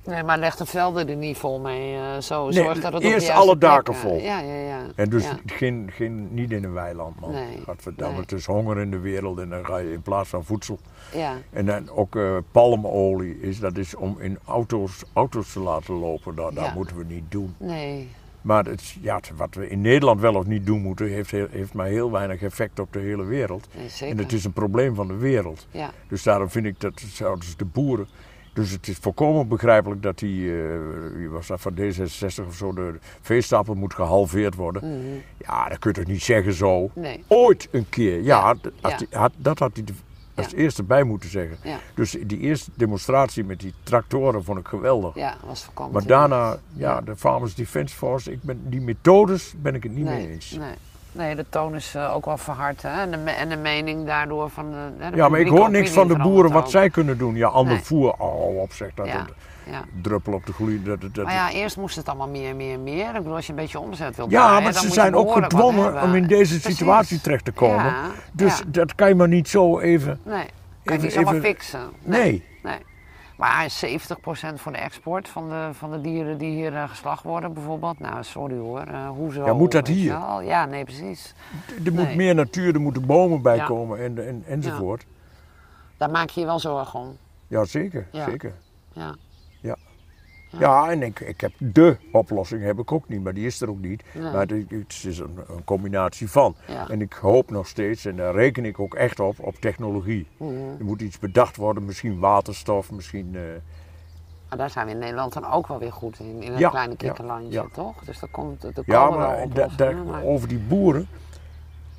Nee, maar leg de velden er niet vol mee. eh, zo. Nee, Zorg dat het eerst alle daken plek, eh, vol. Ja, ja, ja. en dus Ja. geen, geen, niet in een weiland, man. Nee, Gadverdamme, nee. het is honger in de wereld en dan ga je in plaats van voedsel. ja. En dan ook eh, palmolie, is, dat is om in auto's, auto's te laten lopen. Dat, dat Ja. moeten we niet doen. Nee. Maar het, ja, wat we in Nederland wel of niet doen moeten, heeft, heeft maar heel weinig effect op de hele wereld. nee, zeker. En het is een probleem van de wereld. Ja, Dus daarom vind ik dat zouden de boeren Dus het is volkomen begrijpelijk dat die, eh, was dat van D66 of zo, de veestapel moet gehalveerd worden. Ja, dat kun je toch niet zeggen zo. Mhm. Nee. Ooit een keer, ja, die- had, dat had hij als eerste bij moeten zeggen. Dus die eerste demonstratie met die tractoren vond ik geweldig. Ja, was voorkomen. Maar daarna, ja, Ja. de Farmers Defence Force, ik ben, die methodes ben ik het niet nee, mee eens. Nee. Nee, de toon is eh, ook wel verhard. Hè? En, de, en de mening daardoor van de. Ja, maar ik hoor niks van de boeren wat zij kunnen doen. Ja, ander Nee. voer, oh op zeg dat. Ja, ja. druppel op de gloei. Dat, dat, Maar ja, eerst moest het allemaal meer, meer, meer. Ik bedoel, als je een beetje omzet wilt Ja, draaien, maar ze zijn ook gedwongen om in deze Precies. situatie terecht te komen. Ja, Dus dat kan je maar niet zo even. Nee, kan je Even- niet zomaar even- fixen. Nee. nee. Maar 70% voor de export van de, van de dieren die hier eh, geslacht worden bijvoorbeeld. Nou, sorry hoor. eh hoezo? Ja, moet dat hier? wel? Ja, nee, precies. Er moet meer natuur, er moeten bomen bij Ja. komen en, en, enzovoort. Daar maak je je wel zorgen om. Ja, zeker. Ja. zeker. Ja. Ja, en ik, ik heb de oplossing heb ik ook niet, maar die is er ook niet. Nee. Maar het, het is een, een combinatie van. Ja. En ik hoop nog steeds, en daar reken ik ook echt op, op technologie. Er moet iets bedacht worden, misschien waterstof, misschien... eh, Maar daar zijn we in Nederland dan ook wel weer goed in. In een Ja, kleine ja, kikkerlandje, ja. toch? Dus daar komt er ja, komen wel maar da- oplossingen. da- maar- over die boeren,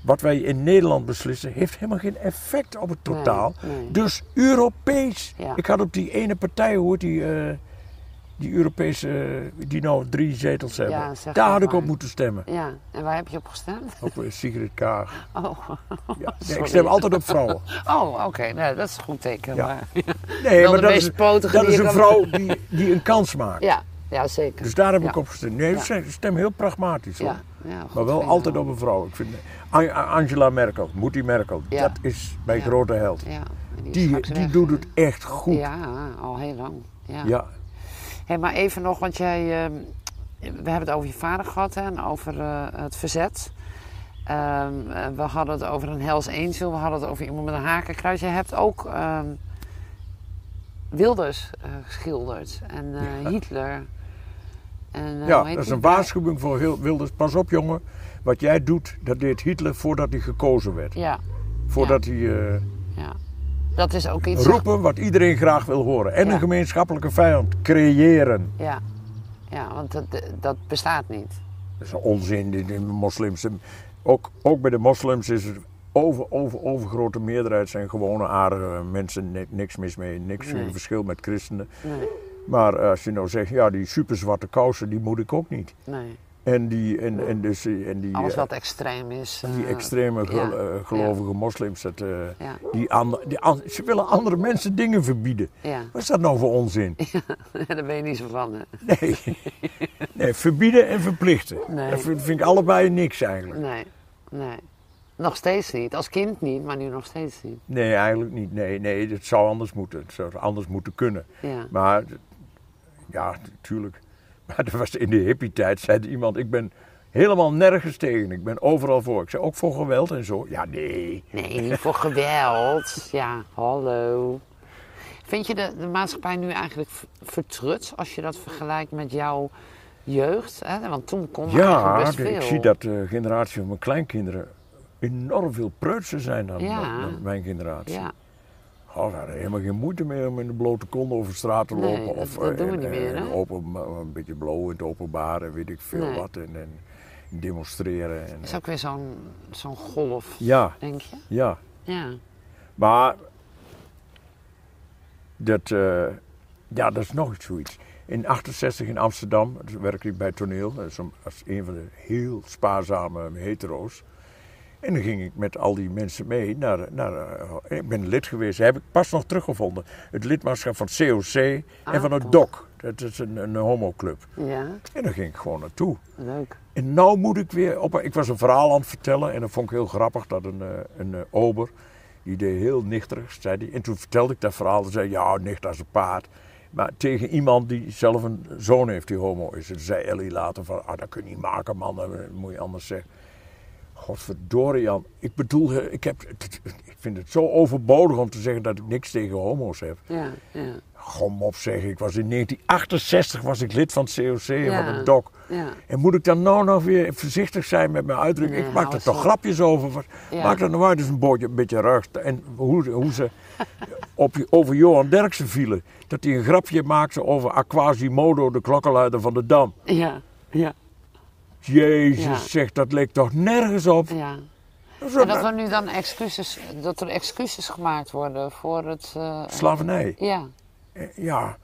wat wij in Nederland beslissen, heeft helemaal geen effect op het totaal. nee. Dus Europees. Ja. Ik had op die ene partij gehoord, die, eh, die Europese, die nou drie zetels hebben. Ja, Daar maar had ik op moeten stemmen. Ja, en waar heb je op gestemd? Op eh, Sigrid Kaag. *laughs* Oh, Ja, *laughs* nee, ik stem altijd op vrouwen. *laughs* oh oké. Nee, dat is een goed teken. Ja. Maar... Nee, maar dat is, dat die een kan- vrouw die, die een kans maakt. Ja, ja zeker. Dus daar heb Ja. ik op gestemd. Nee, Ja. ik stem heel pragmatisch hoor. Ja, Maar wel altijd wel. op een vrouw. Ik vind An- Angela Merkel, Moetie Merkel, dat is mijn grote held. Die, die weg, doet het echt goed. Ja. Ja, al heel lang. Ja. Hé, maar even nog, want jij, ehm, we hebben het over je vader gehad hè, en over eh, het verzet. Ehm, eh, we hadden het over een Hells Angel, we hadden het over iemand met een hakenkruis. Jij hebt ook ehm, Wilders eh, geschilderd en Hitler. En, Ja, dat is een waarschuwing voor Wilders. Pas op jongen, wat jij doet, dat deed Hitler voordat hij gekozen werd. Ja, Voordat hij ja. Dat is ook iets. roepen wat iedereen graag wil horen. En Ja. een gemeenschappelijke vijand creëren. Ja, ja want dat, dat bestaat niet. Dat is een onzin. De, de moslims, ook, ook bij de moslims is het over, over, overgrote meerderheid zijn gewone aardige mensen. Ni- Niks mis mee, niks Nee. verschil met christenen. Nee, Maar als je nou zegt, ja, die superzwarte kousen, die moet ik ook niet. nee. En die, en, en dus, eh, en die, Alles eh, wat extreem is. die eh, extreme gel- ja, gelovige moslims, dat, Ja. die ander- die an- ze willen andere mensen dingen verbieden. Ja, Wat is dat nou voor onzin? *laughs* daar ben je niet zo van. hè. Nee. nee, verbieden en verplichten. *laughs* Nee. Dat vind, vind ik allebei niks eigenlijk. Nee, nee. Nog steeds niet. Als kind niet, maar nu nog steeds niet. Nee, eigenlijk niet. Nee, nee, het zou anders moeten. Het zou anders moeten kunnen. Ja, Maar ja, natuurlijk. Maar dat was in de hippie-tijd, zei iemand, ik ben helemaal nergens tegen. Ik ben overal voor. Ik zei ook voor geweld en zo. Ja, nee. nee, niet voor geweld. Ja, hallo. Vind je de, de maatschappij nu eigenlijk vertrut als je dat vergelijkt met jouw jeugd? Hè? Want toen kon Ja, best veel. ik zie dat de generatie van mijn kleinkinderen enorm veel preutser zijn dan, Ja. dan- dan mijn generatie. Ja, Oh, we hadden helemaal geen moeite meer om in de blote kont over straat te lopen. dat- of dat doen we en- niet meer, en open, een beetje blow in het openbaar en weet ik veel Nee. wat. En, en demonstreren. En, is ook weer zo'n zo'n golf, ja, denk je? ja. Ja, Maar dat, eh, ja, dat is nog iets zoiets. In 68 in Amsterdam dus werkte ik bij toneel dat is een- als een van de heel spaarzame hetero's. En dan ging ik met al die mensen mee naar, naar eh, ik ben lid geweest, heb ik pas nog teruggevonden. Het lidmaatschap van COC en Ah, van het. DOC. Dat is een, een homoclub. ja, En daar ging ik gewoon naartoe. leuk. En nou moet ik weer op. Ik was een verhaal aan het vertellen en dat vond ik heel grappig dat een, eh, een eh, ober, die deed heel nichterig, zei die. En toen vertelde ik dat verhaal en zei ja, nicht als een paard. Maar tegen iemand die zelf een zoon heeft die homo is. En zei Ellie later van, ah dat kun je niet maken man, dat moet je anders zeggen. Godverdorie Jan, ik bedoel, eh, ik, heb, ik vind het zo overbodig om te zeggen dat ik niks tegen homo's heb. Ja, ja, Kom op zeg, ik was in 1968 was ik lid van het COC en Ja. van de DOC. ja. En moet ik dan nou nog weer voorzichtig zijn met mijn uitdrukking? Nee, ik maak er toch op. grapjes over. Ja. Maak dat nou uit, een beetje, een beetje ruig. En hoe, hoe ze *laughs* op, over Johan Derksen vielen. Dat hij een grapje maakte over Aquasimodo, de klokkenluider van de Dam. Ja, ja, Jezus, Ja. zeg, dat leek toch nergens op? ja. En dat er nu dan excuses, dat er excuses gemaakt worden voor het... eh, Slavernij. Ja, Eh, Ja.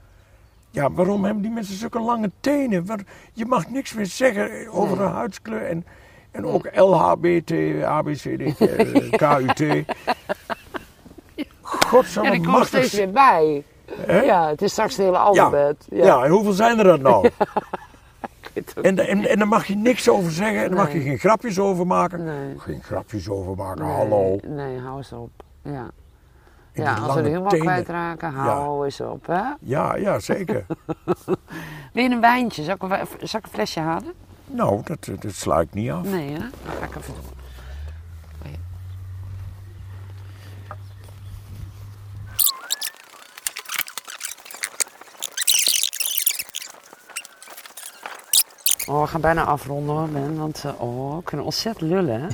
Ja, waarom hebben die mensen zulke lange tenen? Je mag niks meer zeggen over Nee. een huidskleur. En, en ook LHBT, ABCD, *laughs* eh, KUT. Godsamme ja die komt steeds weer bij. Ja, het is straks het hele Ja. alfabet. Ja. en hoeveel zijn er dan nou? *laughs* Ik weet het ook. En, en, en daar mag je niks over zeggen. En daar mag je geen grapjes over maken. Nee. Geen grapjes over maken, Nee, hallo. Nee, hou eens op. Ja, En ja als we de humor tenen. kwijtraken, hou eens op. Hè? Ja, ja, zeker. *laughs* Wil je een wijntje? Zal ik een, wij- zal ik een flesje halen? nou, dat, dat sla ik niet af. Nee, hè? Dan ga ik even Oh, we gaan bijna afronden hoor, Ben. Want eh, oh, we kunnen ontzettend lullen, hè?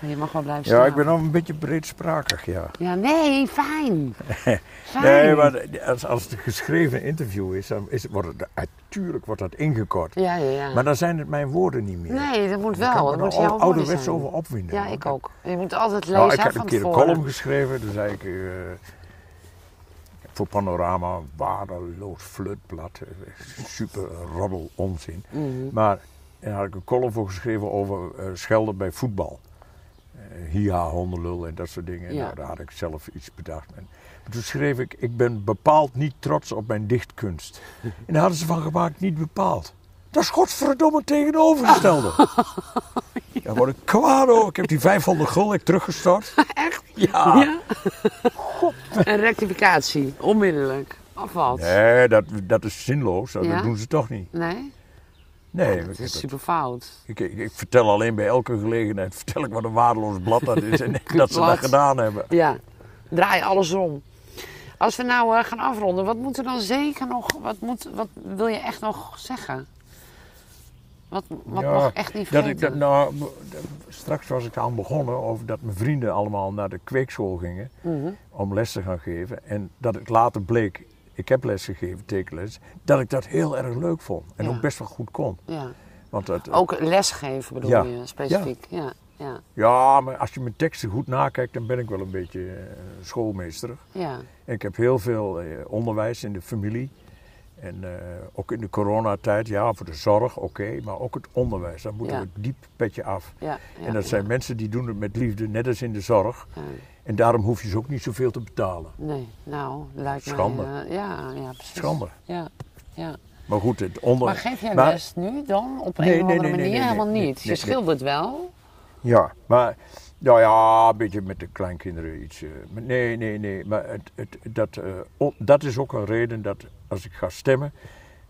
*laughs* Je mag wel blijven Ja, staan. ik ben nog een beetje breedsprakig, ja. Ja, nee, fijn. *laughs* fijn. Nee, maar als, als het een geschreven interview is, dan is, wordt het, natuurlijk wordt dat ingekort. Ja, ja, ja. Maar dan zijn het mijn woorden niet meer. Nee, dat moet wel. Dat moet jouw nou ouderwets over opwinden. Ja, ik ook. Je moet altijd lezen Nou, ik heb een keer een column geschreven, toen zei ik eh, voor Panorama, waardeloos flutblad, eh, super roddel onzin. Mhm. Maar daar had ik een column voor geschreven over eh, schelden bij voetbal. Eh Hiha, hondenlul en dat soort dingen. Ja. Nou, daar had ik zelf iets bedacht. En, maar toen schreef ik, ik ben bepaald niet trots op mijn dichtkunst. *laughs* en daar hadden ze van gemaakt, niet bepaald. Dat is godverdomme tegenovergestelde. *laughs* Daar word ik kwaad over. Ik heb die 500 gulden ik teruggestort. *laughs* Echt? Ja. Ja? Een rectificatie, onmiddellijk. Afvalt. Nee, dat, dat is zinloos. Dat Ja? doen ze toch niet. Nee? Nee, Het heb is dat- super fout. ik, ik, ik vertel alleen bij elke gelegenheid vertel ik wat een waardeloos blad dat is en *laughs* *laughs* dat ze dat gedaan hebben. Ja, draai alles om. Als we nou eh, gaan afronden, wat moet er dan zeker nog, wat, moet, wat wil je echt nog zeggen? Wat, wat Ja, mag ik echt niet Dat vergeten? ik, dat, nou, straks was ik aan begonnen over dat mijn vrienden allemaal naar de kweekschool gingen Mhm. om les te gaan geven. En dat het later bleek, ik heb les gegeven, tekenles, dat ik dat heel erg leuk vond. En Ja. ook best wel goed kon. Ja. Want het, Ook lesgeven bedoel Ja. je, specifiek. Ja. Ja. ja, maar als je mijn teksten goed nakijkt, dan ben ik wel een beetje eh, schoolmeesterig. Ja. En ik heb heel veel eh, onderwijs in de familie. En eh, ook in de coronatijd, ja, voor de zorg, oké, maar ook het onderwijs. Daar moeten Ja. we diep petje af. Ja. ja, en dat zijn mensen die doen het met liefde, net als in de zorg. En daarom hoef je ze ook niet zoveel te betalen. Nee, nou, lijkt Schande. mij... eh, ja, ja, precies. Schande. Ja, ja. Maar goed, het onder... Maar geef jij Maar- les nu dan? Op een Nee, of andere nee, nee, manier? Helemaal niet. je schildert wel. Ja, maar nou ja, een beetje met de kleinkinderen iets. eh, nee, nee, nee. Maar het, het, dat, dat is ook een reden dat als ik ga stemmen.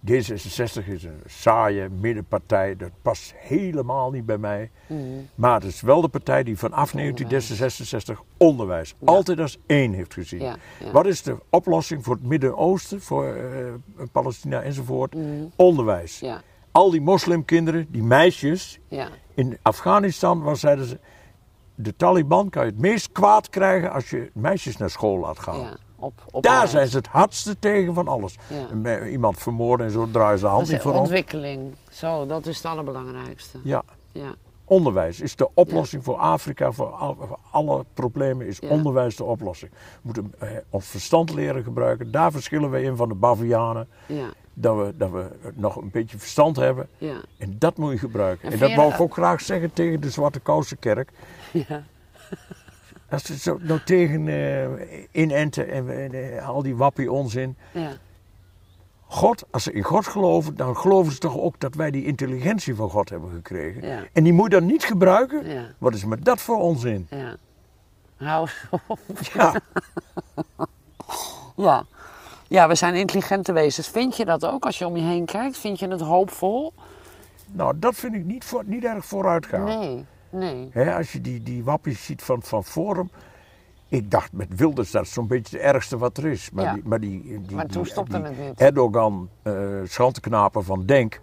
D66 is een saaie middenpartij. Dat past helemaal niet bij mij. Mhm. Maar het is wel de partij die vanaf 1966 onderwijs altijd als één heeft gezien. Ja, ja. Wat is de oplossing voor het Midden-Oosten, voor eh, Palestina enzovoort? Mhm. Onderwijs. Ja, Al die moslimkinderen, die meisjes, in Afghanistan was, zeiden ze, de Taliban kan je het meest kwaad krijgen als je meisjes naar school laat gaan. Op, op Daar alles. zijn ze het hardste tegen van alles. Ja. Iemand vermoorden en zo draaien ze de hand niet voor ontwikkeling. Zo, dat is het allerbelangrijkste. Ja, Ja, onderwijs is de oplossing voor Afrika, voor, al- voor alle problemen is onderwijs de oplossing. We moeten eh, ons verstand leren gebruiken. Daar verschillen we in van de Bavianen. ja, Dat we, dat we nog een beetje verstand hebben. ja. En dat moet je gebruiken. En dat wou ik ook graag zeggen tegen de Zwarte Kousenkerk. ja. *laughs* Als ze zo nou tegen eh, inenten en eh, al die wappie onzin. ja. God, als ze in God geloven, dan geloven ze toch ook dat wij die intelligentie van God hebben gekregen. Ja. En die moet je dan niet gebruiken? Ja. Wat is met dat voor onzin? ja. Hou op. Ja, *laughs* Ja. Ja, we zijn intelligente wezens. Vind je dat ook als je om je heen kijkt? Vind je het hoopvol? nou dat vind ik niet, voor, niet erg vooruit gaan. Nee. Nee. Als je die, die wappies ziet van, van Forum. Ik dacht met Wilders dat is zo'n beetje het ergste wat er is. Maar, Ja. die, maar, die, die, Maar toen die- stopte die het niet. Erdogan, eh schrantenknaper van Denk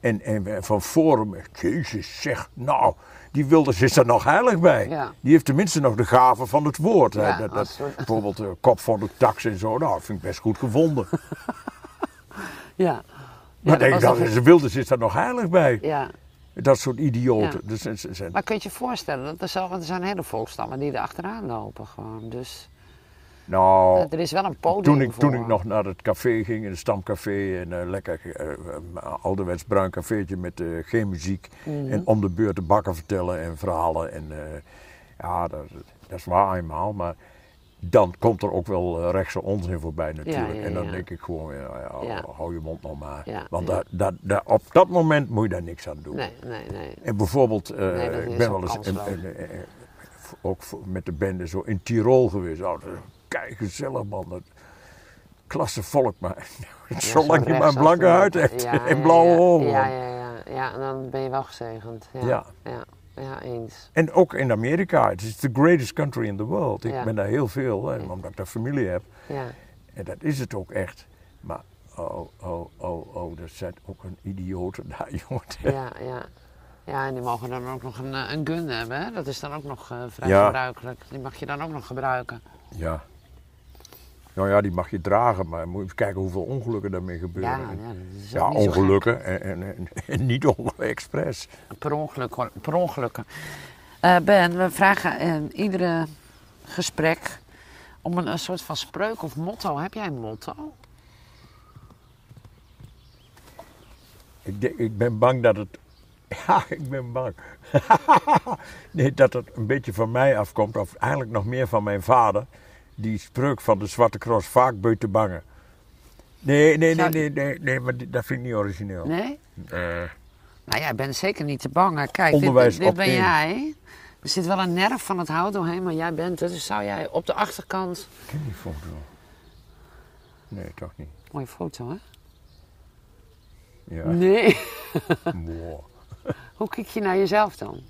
en, en van Forum. Jezus zeg, nou, die Wilders is er nog heilig bij. Ja. Die heeft tenminste nog de gave van het woord. Ja, dat, dat, soort- *laughs* bijvoorbeeld de kop van de tax en zo, nou, vind ik best goed gevonden. *laughs* Ja. Maar dat denk dat, de Wilders is er nog heilig bij. Ja. Dat soort idioten. Ja. Dus, ze- ze- Maar kun je je voorstellen, dat er, zo, want er zijn hele volkstammen die er achteraan lopen gewoon. Dus nou, er is wel een podium Toen ik, voor. toen ik nog naar het café ging, een stamcafé, en een lekker eh, eh, ouderwets bruin cafeetje met geen muziek. Mhm. En om de beurt de bakken vertellen en verhalen. En ja, dat, dat is waar eenmaal. Maar dan komt er ook wel eh, rechtse onzin voorbij natuurlijk. ja, En dan ja. denk ik gewoon, ja, ja, Ja. hou je mond nog maar. Want op dat moment moet je daar niks aan doen. Nee, nee, nee. En bijvoorbeeld, eh, Nee, ik ben wel eens ook met de bende zo in Tirol geweest. Oh, kei gezellig man. Dat, klasse volk, maar *laughs* zolang je maar een blanke huid hebt en *laughs* blauwe ogen. Ja, ja, ja. Ja, dan ben je wel gezegend. Ja. Ja. Ja, eens. En ook in Amerika, het is the greatest country in the world. Ik Ja. ben daar heel veel, hè, omdat ik daar familie heb. Ja. En dat is het ook echt. Maar oh, oh, oh, oh, dat zijn ook een idioten *laughs* daar, jongen. Ja, ja. Ja, en die mogen dan ook nog een, eh, een gun hebben, hè? Dat is dan ook nog eh, vrij Ja. gebruikelijk. Die mag je dan ook nog gebruiken. Ja. Nou ja, die mag je dragen, maar moet je kijken hoeveel ongelukken daarmee gebeuren. Ja, ja, dat is Ja, niet ongelukken en, en, en, en niet *laughs* ongelukken expres. Per ongeluk, per ongelukken. Eh, ben, we vragen in iedere gesprek om een, een soort van spreuk of motto. Heb jij een motto? Ik, denk, ik ben bang dat het. *laughs* Ja, ik ben bang. *laughs* nee, dat het een beetje van mij afkomt, of eigenlijk nog meer van mijn vader. Die spreuk van de Zwarte Cross, vaak beu te bangen. Nee, nee, nee, nee, nee, nee, maar dat vind ik niet origineel. Nee? Eh, Nou, jij bent zeker niet te bang. hè. Kijk, dit, ben jij. Er zit wel een nerf van het hout doorheen, maar jij bent het. Dus zou jij op de achterkant... ik ken die foto. Nee, toch niet. Mooie foto, hè? Ja. Nee. Wow. *laughs* Hoe kijk je naar jezelf dan?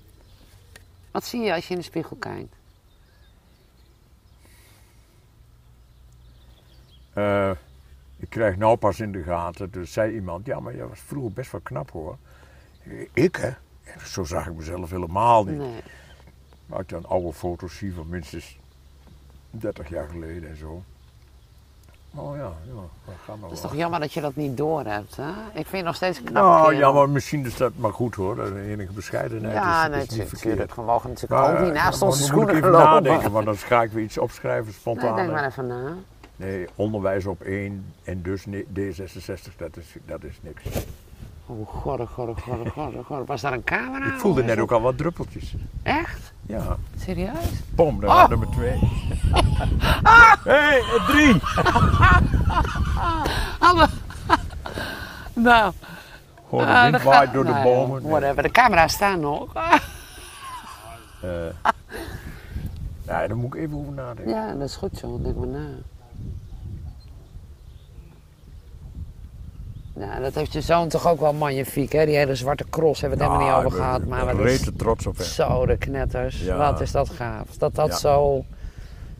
Wat zie je als je in de spiegel kijkt? Eh, ik krijg nou pas in de gaten, dus zei iemand, ja, maar jij was vroeger best wel knap hoor. Ik hè? Zo zag ik mezelf helemaal niet. Nee. Als ik dan oude foto's zie van minstens 30 jaar geleden en zo. Oh ja, ja, dat gaat nog Het is toch jammer dat je dat niet door hebt, hè? Ik vind je nog steeds een knap Nou kerel. ja, maar misschien is dat maar goed hoor, dat is enige bescheidenheid. Ja, is, nee, is niet verkeerd. natuurlijk. We mogen natuurlijk ook Maar, niet naast maar onze dan moet ik schoenen even lopen. nadenken, want dan ga ik weer iets opschrijven Nee, spontaan. denk hè. maar even na. Nee, onderwijs op één en dus ne- D66, dat is, dat is niks. Oh, god, god, god, god, god. Was daar een camera? Ik voelde Of net ook al wat druppeltjes. Echt? Ja, Serieus? bom, dat Oh. was nummer twee. Hé, *laughs* hey, drie! *laughs* Alle... *laughs* nou, Gewoon de ah, wind waait gaat- door de nou bomen. Whatever, de camera's staan nog. Eh, nee, daar moet ik even over nadenken. Ja, dat is goed zo. Denk maar na. Ja, dat heeft je zoon toch ook wel magnifiek, hè? Die hele zwarte cross hebben we het helemaal niet over ik ben- gehad. Maar wat is trots op hem. zo de knetters. Ja. Wat is dat gaaf. Dat dat Ja. zo...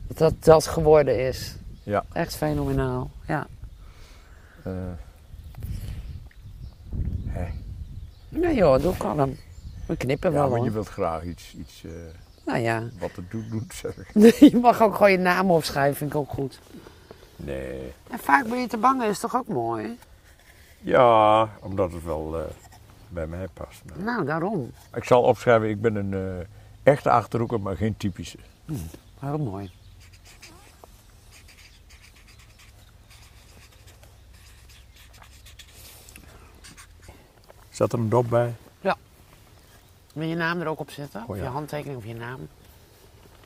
Dat dat, dat geworden is. Ja. Echt fenomenaal. Ja. Eh, hè. Nee joh, doe kalm. We knippen Ja, wel maar hoor. je wilt graag iets, iets eh, Nou ja. wat er doet, doet zeg ik. *laughs* je mag ook gewoon je naam opschrijven, vind ik ook goed. Nee. En vaak ben je te bang, is toch ook mooi? Ja, omdat het wel eh, bij mij past. Nou, daarom. Ik zal opschrijven, ik ben een eh, echte achterhoeker, maar geen typische. Heel mooi. Zat er een dop bij? Wil je je naam er ook op zetten? Oh, Of je ja. handtekening of je naam?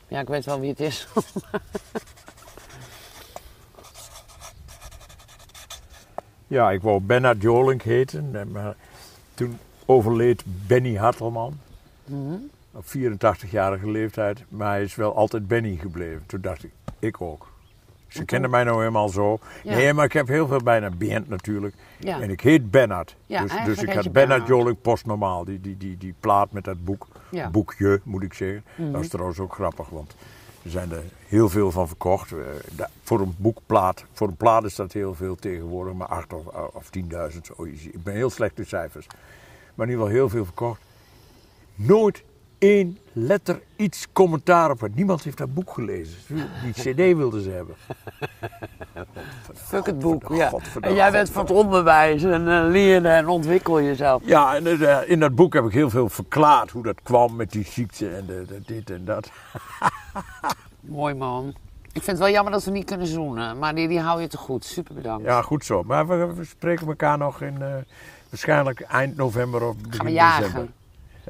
Ja, ik weet wel wie het is. *laughs* Ja, ik wou Bernard Jolink heten, eh, maar toen overleed Benny Hartelman. Mhm. Op 84-jarige leeftijd, maar hij is wel altijd Benny gebleven. Toen dacht ik, ik ook. Ze kennen mij nou helemaal zo. Ja. Nee, maar ik heb heel veel bijna Bent natuurlijk. Ja. En ik heet Bernard. Ja, dus, dus ik had Bernard. Jolik postnormaal. Die, die, die, die plaat met dat boek. Mhm. Boekje, moet ik zeggen. Dat is trouwens ook grappig, want er zijn er heel veel van verkocht. Eh, voor een boekplaat, voor een plaat is dat heel veel tegenwoordig, maar 8 of, of 10.000. zo. Je ziet- Ik ben heel slecht in cijfers. Maar in ieder geval heel veel verkocht. Nooit één letter iets commentaar op. Niemand heeft dat boek gelezen. Die *laughs* cd wilden ze hebben. Fuck het boek. Ja. En jij bent van het onderwijs en eh, leren en ontwikkel jezelf. Ja, en eh, in dat boek heb ik heel veel verklaard hoe dat kwam met die ziekte en de, de- dit en dat. *laughs* Mooi man. Ik vind het wel jammer dat we niet kunnen zoenen, maar die, die hou je te goed. Super bedankt. Ja, goed zo. Maar we, we spreken elkaar nog in eh, waarschijnlijk eind november of begin Gaan we jagen? december.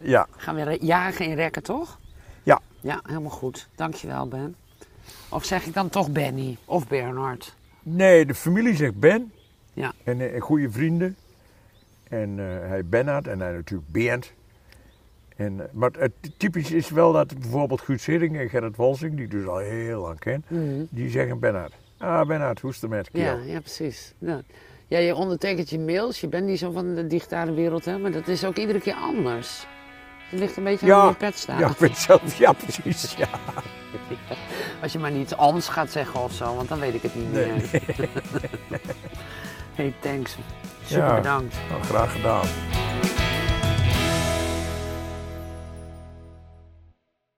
Ja, Gaan we re- jagen in rekken, toch? ja. Ja, helemaal goed. Dankjewel, Ben. Of zeg ik dan toch Benny of Bernard? Nee, de familie zegt Ben. Ja. En, eh, en goede vrienden. En eh, hij Bernhard en hij natuurlijk Bernd. En, eh, maar het typisch is wel dat bijvoorbeeld Guus Hidding en Gerrit Walsing, die ik dus al heel lang ken, die zeggen Bernhard. Ah, Bernhard, hoe is het met Mhm. Ja, ja precies. Ja. ja, je ondertekent je mails. Je bent niet zo van de digitale wereld, hè? maar dat is ook iedere keer anders. Het ligt een beetje aan hoe Ja, je pet staat. ja, ik weet zelf, ja precies. Ja. *laughs* Als je maar niet anders gaat zeggen of zo, want dan weet ik het niet Nee. meer. *laughs* hey, thanks. Super Ja. bedankt. Nou, graag gedaan.